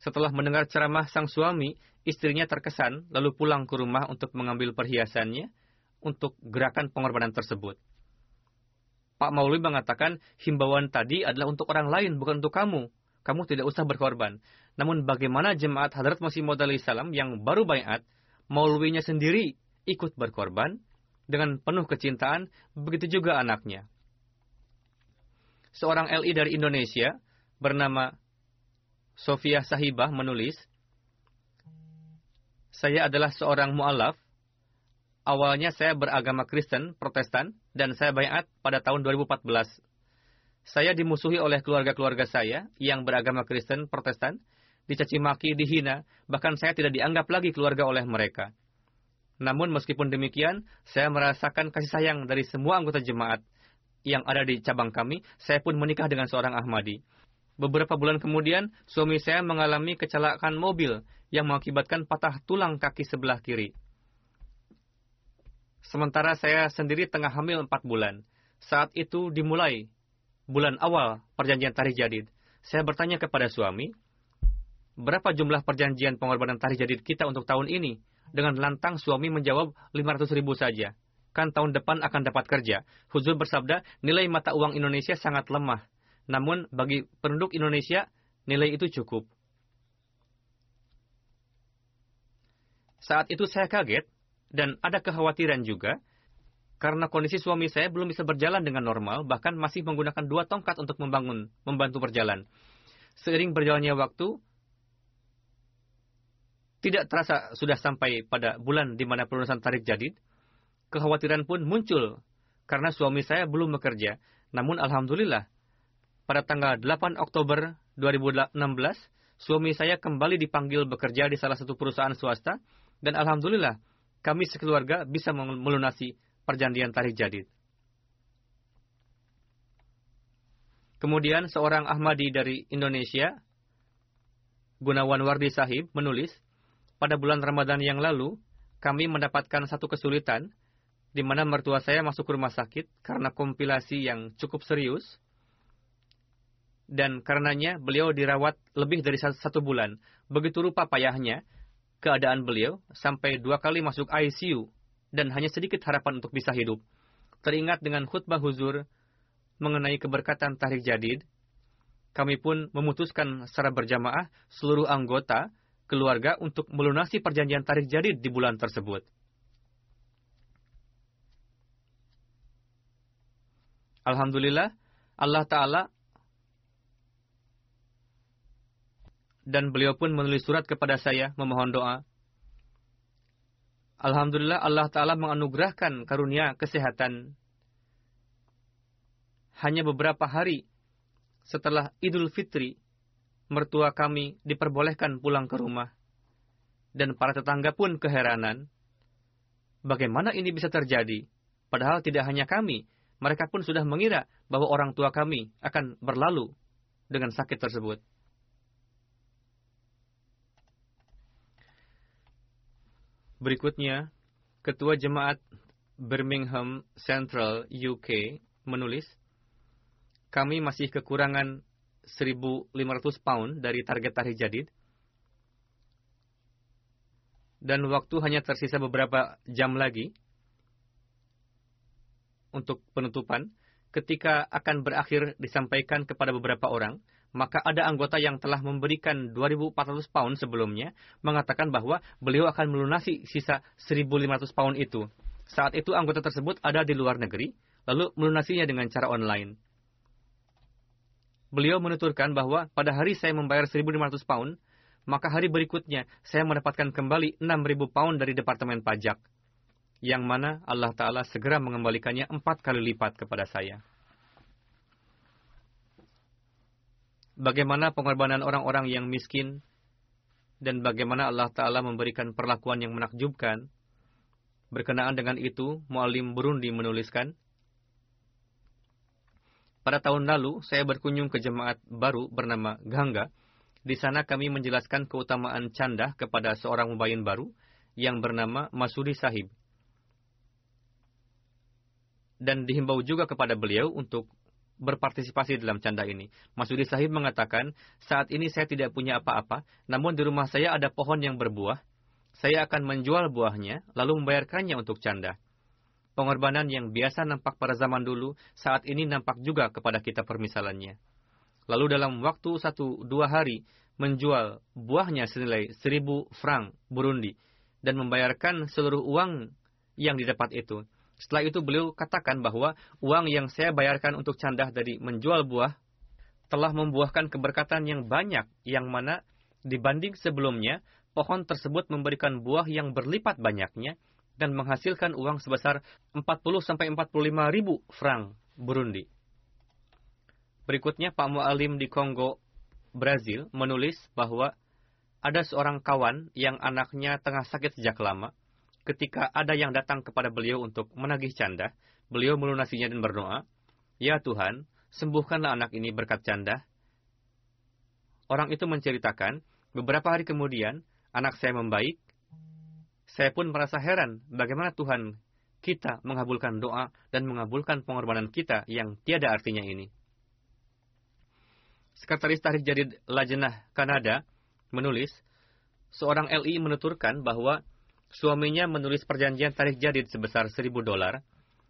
Setelah mendengar ceramah sang suami, istrinya terkesan lalu pulang ke rumah untuk mengambil perhiasannya untuk gerakan pengorbanan tersebut. Pak Maulwi mengatakan himbauan tadi adalah untuk orang lain, bukan untuk kamu. Kamu tidak usah berkorban. Namun bagaimana jemaat Hadrat Masih Maud salam yang baru bayat, Maulwinya sendiri ikut berkorban dengan penuh kecintaan, begitu juga anaknya. Seorang LI dari Indonesia bernama Sofia Sahibah menulis, Saya adalah seorang mu'alaf. Awalnya saya beragama Kristen, Protestan, dan saya bayat pada tahun 2014. Saya dimusuhi oleh keluarga-keluarga saya yang beragama Kristen, Protestan, dicaci maki, dihina, bahkan saya tidak dianggap lagi keluarga oleh mereka. Namun meskipun demikian, saya merasakan kasih sayang dari semua anggota jemaat yang ada di cabang kami. Saya pun menikah dengan seorang Ahmadi. Beberapa bulan kemudian, suami saya mengalami kecelakaan mobil yang mengakibatkan patah tulang kaki sebelah kiri. Sementara saya sendiri tengah hamil empat bulan. Saat itu dimulai bulan awal perjanjian tarikh jadid. Saya bertanya kepada suami, berapa jumlah perjanjian pengorbanan tarikh jadid kita untuk tahun ini? Dengan lantang suami menjawab 500 ribu saja. Kan tahun depan akan dapat kerja. Huzur bersabda, nilai mata uang Indonesia sangat lemah. Namun bagi penduduk Indonesia, nilai itu cukup. Saat itu saya kaget dan ada kekhawatiran juga karena kondisi suami saya belum bisa berjalan dengan normal, bahkan masih menggunakan dua tongkat untuk membangun, membantu berjalan. Seiring berjalannya waktu, tidak terasa sudah sampai pada bulan di mana pelunasan tarik jadid, kekhawatiran pun muncul karena suami saya belum bekerja. Namun Alhamdulillah, pada tanggal 8 Oktober 2016, suami saya kembali dipanggil bekerja di salah satu perusahaan swasta, dan Alhamdulillah, kami sekeluarga bisa melunasi perjanjian tarik jadid. Kemudian seorang Ahmadi dari Indonesia, Gunawan Wardi Sahib, menulis, pada bulan Ramadan yang lalu, kami mendapatkan satu kesulitan, di mana mertua saya masuk ke rumah sakit karena kompilasi yang cukup serius, dan karenanya beliau dirawat lebih dari satu bulan. Begitu rupa payahnya, keadaan beliau sampai dua kali masuk ICU, dan hanya sedikit harapan untuk bisa hidup. Teringat dengan khutbah huzur mengenai keberkatan tarik jadid, kami pun memutuskan secara berjamaah seluruh anggota keluarga untuk melunasi perjanjian tarik jadid di bulan tersebut. Alhamdulillah, Allah Ta'ala dan beliau pun menulis surat kepada saya memohon doa. Alhamdulillah Allah Ta'ala menganugerahkan karunia kesehatan. Hanya beberapa hari setelah Idul Fitri mertua kami diperbolehkan pulang ke rumah. Dan para tetangga pun keheranan. Bagaimana ini bisa terjadi? Padahal tidak hanya kami, mereka pun sudah mengira bahwa orang tua kami akan berlalu dengan sakit tersebut. Berikutnya, Ketua Jemaat Birmingham Central, UK, menulis, kami masih kekurangan 1.500 pound dari target tarikh jadid, dan waktu hanya tersisa beberapa jam lagi untuk penutupan. Ketika akan berakhir disampaikan kepada beberapa orang, maka ada anggota yang telah memberikan 2.400 pound sebelumnya mengatakan bahwa beliau akan melunasi sisa 1.500 pound itu. Saat itu anggota tersebut ada di luar negeri, lalu melunasinya dengan cara online. Beliau menuturkan bahwa pada hari saya membayar 1.500 pound, maka hari berikutnya saya mendapatkan kembali 6.000 pound dari Departemen Pajak yang mana Allah Ta'ala segera mengembalikannya empat kali lipat kepada saya. Bagaimana pengorbanan orang-orang yang miskin dan bagaimana Allah Ta'ala memberikan perlakuan yang menakjubkan. Berkenaan dengan itu, Mu'alim Burundi menuliskan, Pada tahun lalu, saya berkunjung ke jemaat baru bernama Gangga. Di sana kami menjelaskan keutamaan canda kepada seorang mubayin baru yang bernama Masudi Sahib dan dihimbau juga kepada beliau untuk berpartisipasi dalam canda ini. Masudi Sahib mengatakan, saat ini saya tidak punya apa-apa, namun di rumah saya ada pohon yang berbuah. Saya akan menjual buahnya, lalu membayarkannya untuk canda. Pengorbanan yang biasa nampak pada zaman dulu, saat ini nampak juga kepada kita permisalannya. Lalu dalam waktu satu dua hari, menjual buahnya senilai seribu franc Burundi, dan membayarkan seluruh uang yang didapat itu. Setelah itu beliau katakan bahwa uang yang saya bayarkan untuk candah dari menjual buah telah membuahkan keberkatan yang banyak yang mana dibanding sebelumnya pohon tersebut memberikan buah yang berlipat banyaknya dan menghasilkan uang sebesar 40 sampai 45 ribu franc Burundi. Berikutnya Pak Mualim di Kongo, Brazil menulis bahwa ada seorang kawan yang anaknya tengah sakit sejak lama ketika ada yang datang kepada beliau untuk menagih canda, beliau melunasinya dan berdoa, Ya Tuhan, sembuhkanlah anak ini berkat canda. Orang itu menceritakan, beberapa hari kemudian, anak saya membaik. Saya pun merasa heran bagaimana Tuhan kita mengabulkan doa dan mengabulkan pengorbanan kita yang tiada artinya ini. Sekretaris Tarik Jadid Lajenah Kanada menulis, seorang LI menuturkan bahwa Suaminya menulis perjanjian tarik jadid sebesar seribu dolar,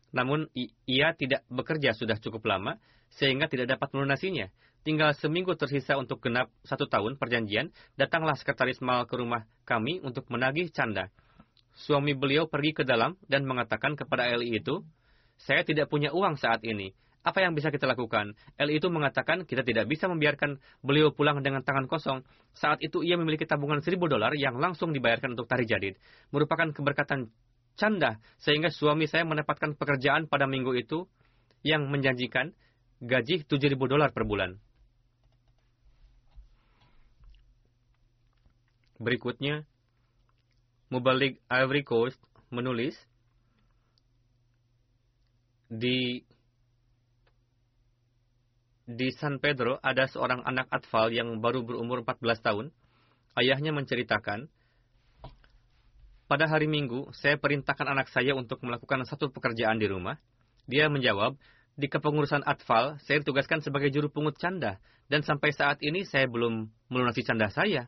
namun ia tidak bekerja sudah cukup lama, sehingga tidak dapat melunasinya. Tinggal seminggu tersisa untuk genap satu tahun perjanjian, datanglah sekretaris mal ke rumah kami untuk menagih canda. Suami beliau pergi ke dalam dan mengatakan kepada Eli itu, saya tidak punya uang saat ini. Apa yang bisa kita lakukan? Eli itu mengatakan kita tidak bisa membiarkan beliau pulang dengan tangan kosong. Saat itu ia memiliki tabungan seribu dolar yang langsung dibayarkan untuk tari jadid. Merupakan keberkatan canda sehingga suami saya mendapatkan pekerjaan pada minggu itu yang menjanjikan gaji tujuh ribu dolar per bulan. Berikutnya, Mubalik Ivory Coast menulis, di di San Pedro ada seorang anak atfal yang baru berumur 14 tahun. Ayahnya menceritakan, pada hari Minggu, saya perintahkan anak saya untuk melakukan satu pekerjaan di rumah. Dia menjawab, di kepengurusan atfal, saya ditugaskan sebagai juru pungut canda, dan sampai saat ini saya belum melunasi canda saya.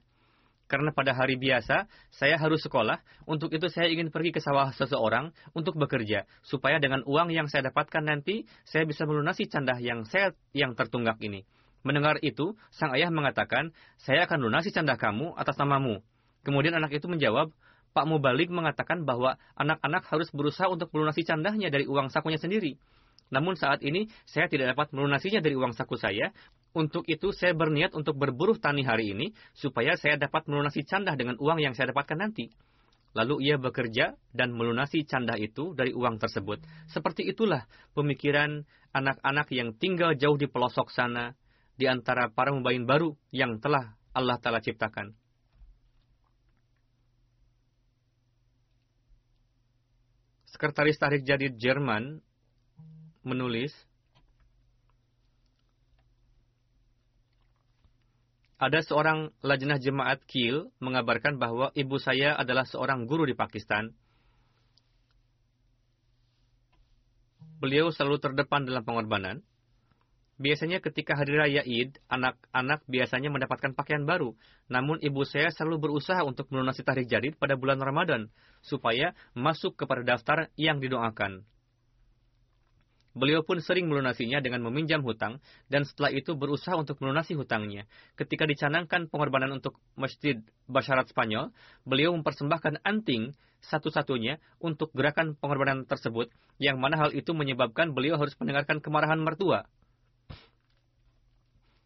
Karena pada hari biasa, saya harus sekolah. Untuk itu saya ingin pergi ke sawah seseorang untuk bekerja. Supaya dengan uang yang saya dapatkan nanti, saya bisa melunasi candah yang saya yang tertunggak ini. Mendengar itu, sang ayah mengatakan, saya akan lunasi candah kamu atas namamu. Kemudian anak itu menjawab, Pak Mubalik mengatakan bahwa anak-anak harus berusaha untuk melunasi candahnya dari uang sakunya sendiri. Namun saat ini saya tidak dapat melunasinya dari uang saku saya, untuk itu saya berniat untuk berburuh tani hari ini supaya saya dapat melunasi candah dengan uang yang saya dapatkan nanti. Lalu ia bekerja dan melunasi candah itu dari uang tersebut. Seperti itulah pemikiran anak-anak yang tinggal jauh di pelosok sana di antara para mubayin baru yang telah Allah Ta'ala ciptakan. Sekretaris Tarik Jadid Jerman menulis, Ada seorang lajnah jemaat Kiel mengabarkan bahwa ibu saya adalah seorang guru di Pakistan. beliau selalu terdepan dalam pengorbanan. Biasanya ketika hari raya Id, anak-anak biasanya mendapatkan pakaian baru. Namun ibu saya selalu berusaha untuk melunasi tahrik jadid pada bulan Ramadan, supaya masuk kepada daftar yang didoakan. Beliau pun sering melunasinya dengan meminjam hutang, dan setelah itu berusaha untuk melunasi hutangnya. Ketika dicanangkan pengorbanan untuk Masjid Basyarat Spanyol, beliau mempersembahkan anting satu-satunya untuk gerakan pengorbanan tersebut, yang mana hal itu menyebabkan beliau harus mendengarkan kemarahan mertua.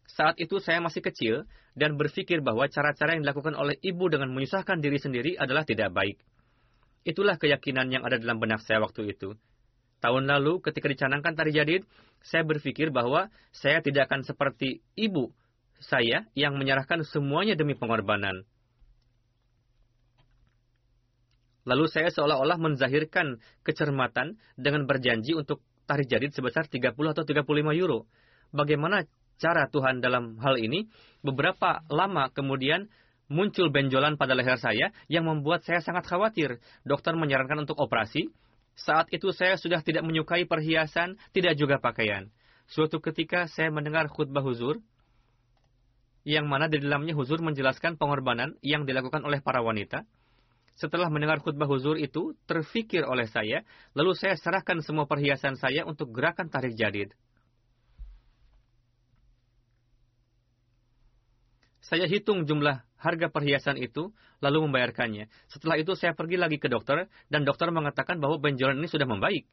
Saat itu saya masih kecil dan berpikir bahwa cara-cara yang dilakukan oleh ibu dengan menyusahkan diri sendiri adalah tidak baik. Itulah keyakinan yang ada dalam benak saya waktu itu. Tahun lalu ketika dicanangkan tari jadid, saya berpikir bahwa saya tidak akan seperti ibu saya yang menyerahkan semuanya demi pengorbanan. Lalu saya seolah-olah menzahirkan kecermatan dengan berjanji untuk tari jadid sebesar 30 atau 35 euro. Bagaimana cara Tuhan dalam hal ini? Beberapa lama kemudian muncul benjolan pada leher saya yang membuat saya sangat khawatir. Dokter menyarankan untuk operasi, saat itu saya sudah tidak menyukai perhiasan, tidak juga pakaian. Suatu ketika saya mendengar khutbah huzur, yang mana di dalamnya huzur menjelaskan pengorbanan yang dilakukan oleh para wanita. Setelah mendengar khutbah huzur itu, terfikir oleh saya, lalu saya serahkan semua perhiasan saya untuk gerakan tarik jadid. Saya hitung jumlah harga perhiasan itu, lalu membayarkannya. Setelah itu saya pergi lagi ke dokter, dan dokter mengatakan bahwa benjolan ini sudah membaik.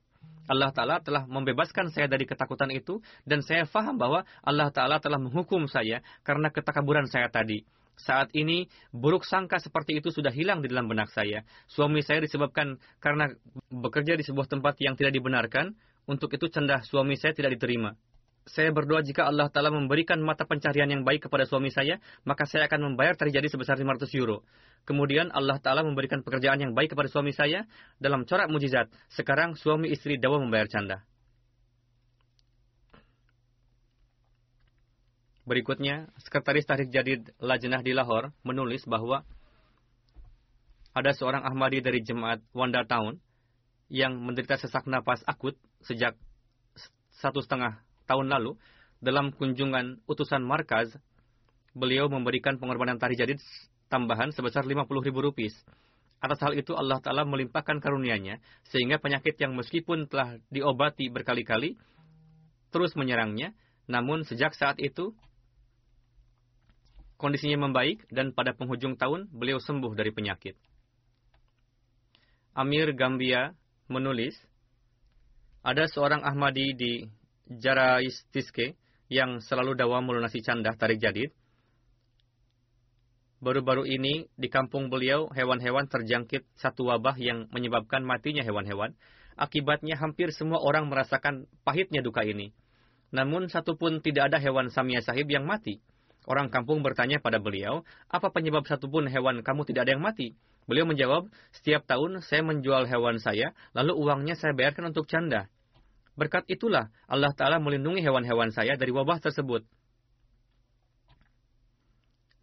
Allah Ta'ala telah membebaskan saya dari ketakutan itu, dan saya faham bahwa Allah Ta'ala telah menghukum saya karena ketakaburan saya tadi. Saat ini, buruk sangka seperti itu sudah hilang di dalam benak saya. Suami saya disebabkan karena bekerja di sebuah tempat yang tidak dibenarkan, untuk itu cendah suami saya tidak diterima saya berdoa jika Allah Ta'ala memberikan mata pencarian yang baik kepada suami saya, maka saya akan membayar terjadi sebesar 500 euro. Kemudian Allah Ta'ala memberikan pekerjaan yang baik kepada suami saya dalam corak mujizat. Sekarang suami istri dawa membayar canda. Berikutnya, Sekretaris Tahrik Jadid Lajnah di Lahore menulis bahwa ada seorang Ahmadi dari jemaat Wanda Town yang menderita sesak napas akut sejak satu setengah tahun lalu, dalam kunjungan utusan markaz, beliau memberikan pengorbanan tari jadid tambahan sebesar 50 ribu rupiah. Atas hal itu Allah Ta'ala melimpahkan karunia-Nya, sehingga penyakit yang meskipun telah diobati berkali-kali, terus menyerangnya, namun sejak saat itu, kondisinya membaik, dan pada penghujung tahun, beliau sembuh dari penyakit. Amir Gambia menulis, ada seorang Ahmadi di Jaraistiske yang selalu dawa melunasi canda tarik jadid. Baru-baru ini di kampung beliau hewan-hewan terjangkit satu wabah yang menyebabkan matinya hewan-hewan. Akibatnya hampir semua orang merasakan pahitnya duka ini. Namun satu pun tidak ada hewan Samia Sahib yang mati. Orang kampung bertanya pada beliau, apa penyebab satupun hewan kamu tidak ada yang mati? Beliau menjawab, setiap tahun saya menjual hewan saya, lalu uangnya saya bayarkan untuk canda. Berkat itulah Allah Ta'ala melindungi hewan-hewan saya dari wabah tersebut.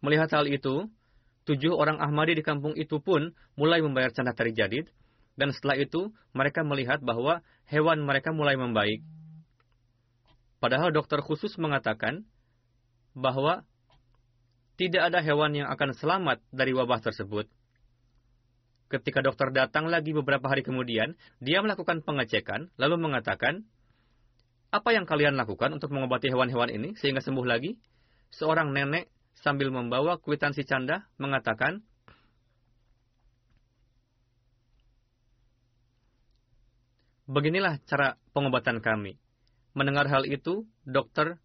Melihat hal itu, tujuh orang Ahmadi di kampung itu pun mulai membayar canda tari jadid, dan setelah itu mereka melihat bahwa hewan mereka mulai membaik. Padahal dokter khusus mengatakan bahwa tidak ada hewan yang akan selamat dari wabah tersebut. Ketika dokter datang lagi beberapa hari kemudian, dia melakukan pengecekan, lalu mengatakan, apa yang kalian lakukan untuk mengobati hewan-hewan ini sehingga sembuh lagi? Seorang nenek sambil membawa kwitansi canda mengatakan, Beginilah cara pengobatan kami. Mendengar hal itu, dokter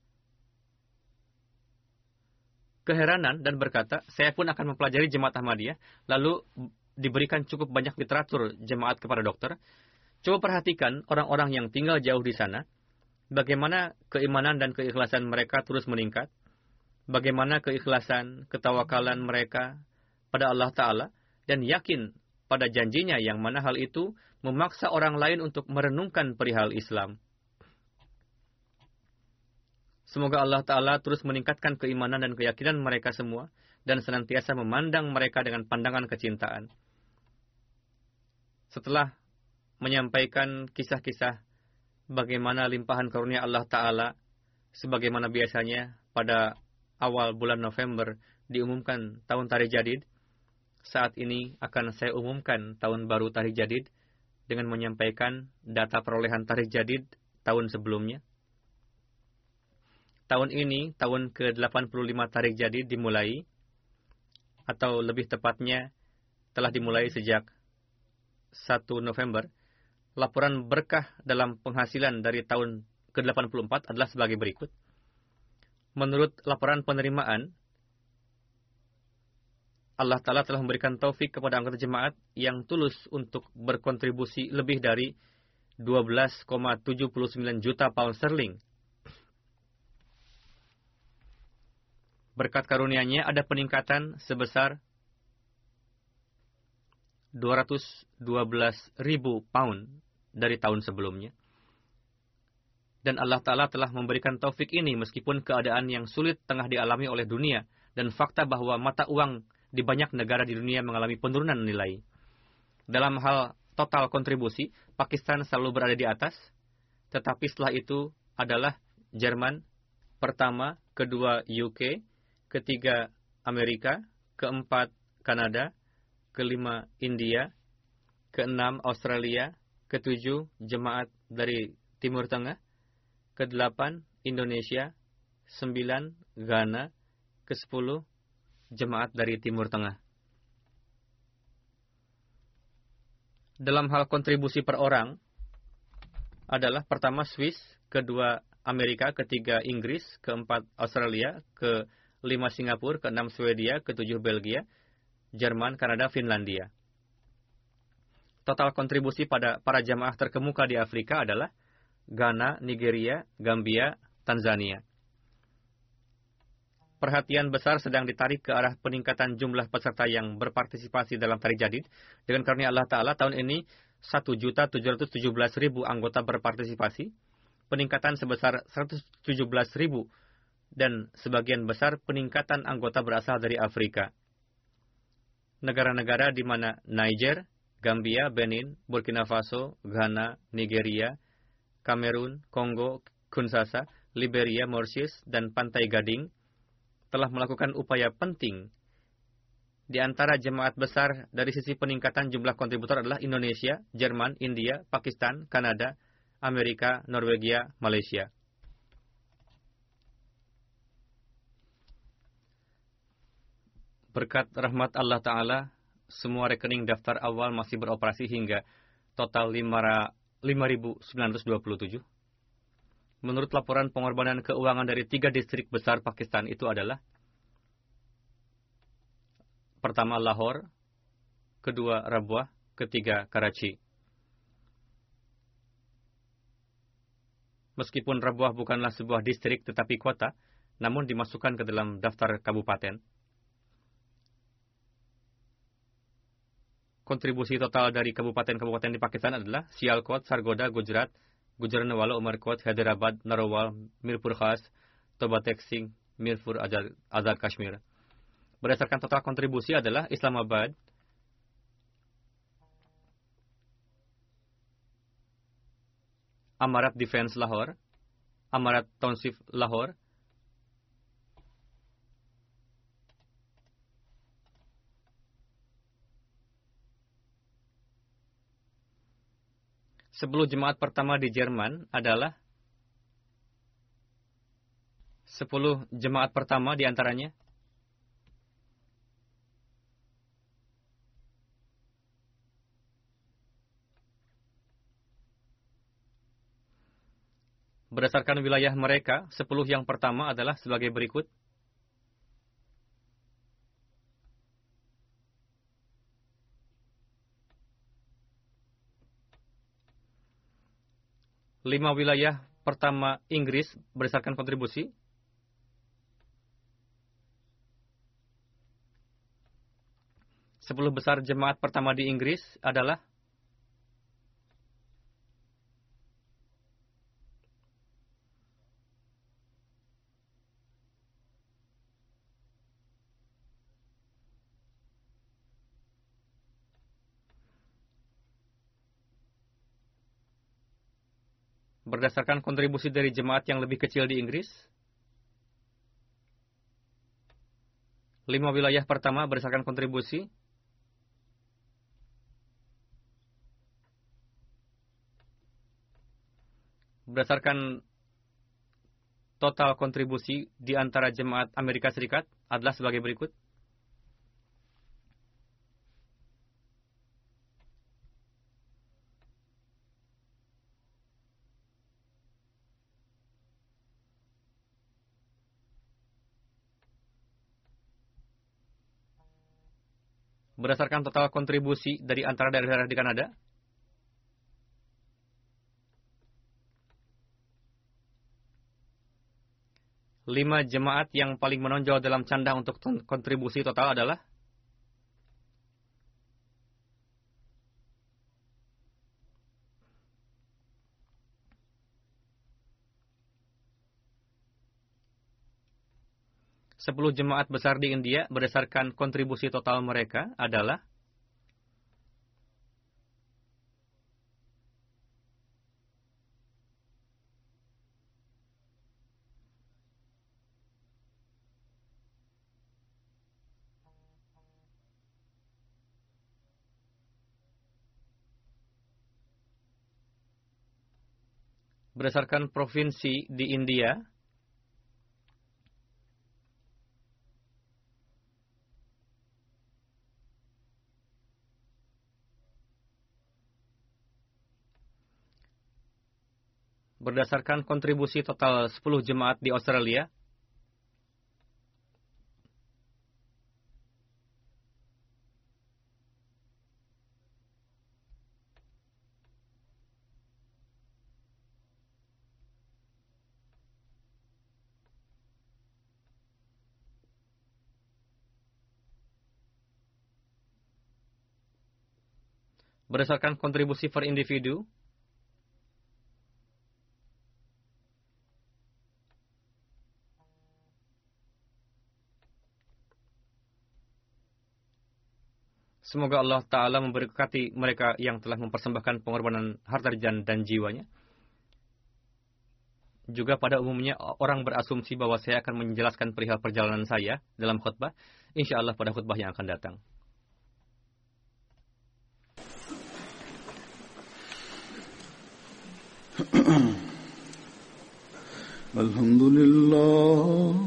keheranan dan berkata, saya pun akan mempelajari jemaat Ahmadiyah, lalu diberikan cukup banyak literatur jemaat kepada dokter, coba perhatikan orang-orang yang tinggal jauh di sana, bagaimana keimanan dan keikhlasan mereka terus meningkat, bagaimana keikhlasan, ketawakalan mereka pada Allah Ta'ala, dan yakin pada janjinya yang mana hal itu memaksa orang lain untuk merenungkan perihal Islam. Semoga Allah Ta'ala terus meningkatkan keimanan dan keyakinan mereka semua, dan senantiasa memandang mereka dengan pandangan kecintaan setelah menyampaikan kisah-kisah bagaimana limpahan karunia Allah Ta'ala sebagaimana biasanya pada awal bulan November diumumkan tahun Tarikh Jadid, saat ini akan saya umumkan tahun baru Tarikh Jadid dengan menyampaikan data perolehan Tarikh Jadid tahun sebelumnya. Tahun ini, tahun ke-85 Tarikh Jadid dimulai, atau lebih tepatnya telah dimulai sejak 1 November. Laporan berkah dalam penghasilan dari tahun ke-84 adalah sebagai berikut. Menurut laporan penerimaan, Allah Ta'ala telah memberikan taufik kepada anggota jemaat yang tulus untuk berkontribusi lebih dari 12,79 juta pound sterling. Berkat karunia-Nya ada peningkatan sebesar 212 ribu pound dari tahun sebelumnya. Dan Allah Ta'ala telah memberikan taufik ini meskipun keadaan yang sulit tengah dialami oleh dunia dan fakta bahwa mata uang di banyak negara di dunia mengalami penurunan nilai. Dalam hal total kontribusi, Pakistan selalu berada di atas, tetapi setelah itu adalah Jerman, pertama, kedua UK, ketiga Amerika, keempat Kanada, kelima India, keenam Australia, ketujuh jemaat dari Timur Tengah, kedelapan Indonesia, sembilan Ghana, kesepuluh jemaat dari Timur Tengah. Dalam hal kontribusi per orang adalah pertama Swiss, kedua Amerika, ketiga Inggris, keempat Australia, kelima Singapura, keenam Swedia, ketujuh Belgia, Jerman, Kanada, Finlandia. Total kontribusi pada para jamaah terkemuka di Afrika adalah Ghana, Nigeria, Gambia, Tanzania perhatian besar sedang ditarik ke arah peningkatan jumlah peserta yang berpartisipasi dalam Tarikh Jadid. Dengan karunia Allah Ta'ala, tahun ini 1.717.000 anggota berpartisipasi, peningkatan sebesar 117.000 dan sebagian besar peningkatan anggota berasal dari Afrika. Negara-negara di mana Niger, Gambia, Benin, Burkina Faso, Ghana, Nigeria, Kamerun, Kongo, Kunsasa, Liberia, Mauritius, dan Pantai Gading telah melakukan upaya penting. Di antara jemaat besar dari sisi peningkatan jumlah kontributor adalah Indonesia, Jerman, India, Pakistan, Kanada, Amerika, Norwegia, Malaysia. Berkat rahmat Allah Ta'ala, semua rekening daftar awal masih beroperasi hingga total 5.927. Menurut laporan pengorbanan keuangan dari tiga distrik besar Pakistan itu adalah pertama Lahore, kedua Rabwah, ketiga Karachi. Meskipun Rabwah bukanlah sebuah distrik tetapi kota, namun dimasukkan ke dalam daftar kabupaten. Kontribusi total dari kabupaten-kabupaten di Pakistan adalah Sialkot, Sargoda, Gujarat, Gujranwala, Umarkot, Hyderabad, Narawal, Mirpur Khas, Tobatek Singh, Mirpur Azad, Azad Kashmir. Berdasarkan total kontribusi adalah Islamabad, Amarat Defense Lahore, Amarat Township Lahore, Sepuluh jemaat pertama di Jerman adalah sepuluh jemaat pertama di antaranya Berdasarkan wilayah mereka, sepuluh yang pertama adalah sebagai berikut. Lima wilayah pertama Inggris berdasarkan kontribusi. Sepuluh besar jemaat pertama di Inggris adalah berdasarkan kontribusi dari jemaat yang lebih kecil di Inggris. Lima wilayah pertama berdasarkan kontribusi. Berdasarkan total kontribusi di antara jemaat Amerika Serikat adalah sebagai berikut. Berdasarkan total kontribusi dari antara daerah-daerah di Kanada? Lima jemaat yang paling menonjol dalam canda untuk kontribusi total adalah Sepuluh jemaat besar di India berdasarkan kontribusi total mereka adalah berdasarkan provinsi di India berdasarkan kontribusi total 10 jemaat di Australia, berdasarkan kontribusi per individu, Semoga Allah Ta'ala memberkati mereka yang telah mempersembahkan pengorbanan harta dan jiwanya. Juga pada umumnya orang berasumsi bahwa saya akan menjelaskan perihal perjalanan saya dalam khutbah. Insya Allah pada khutbah yang akan datang. Alhamdulillah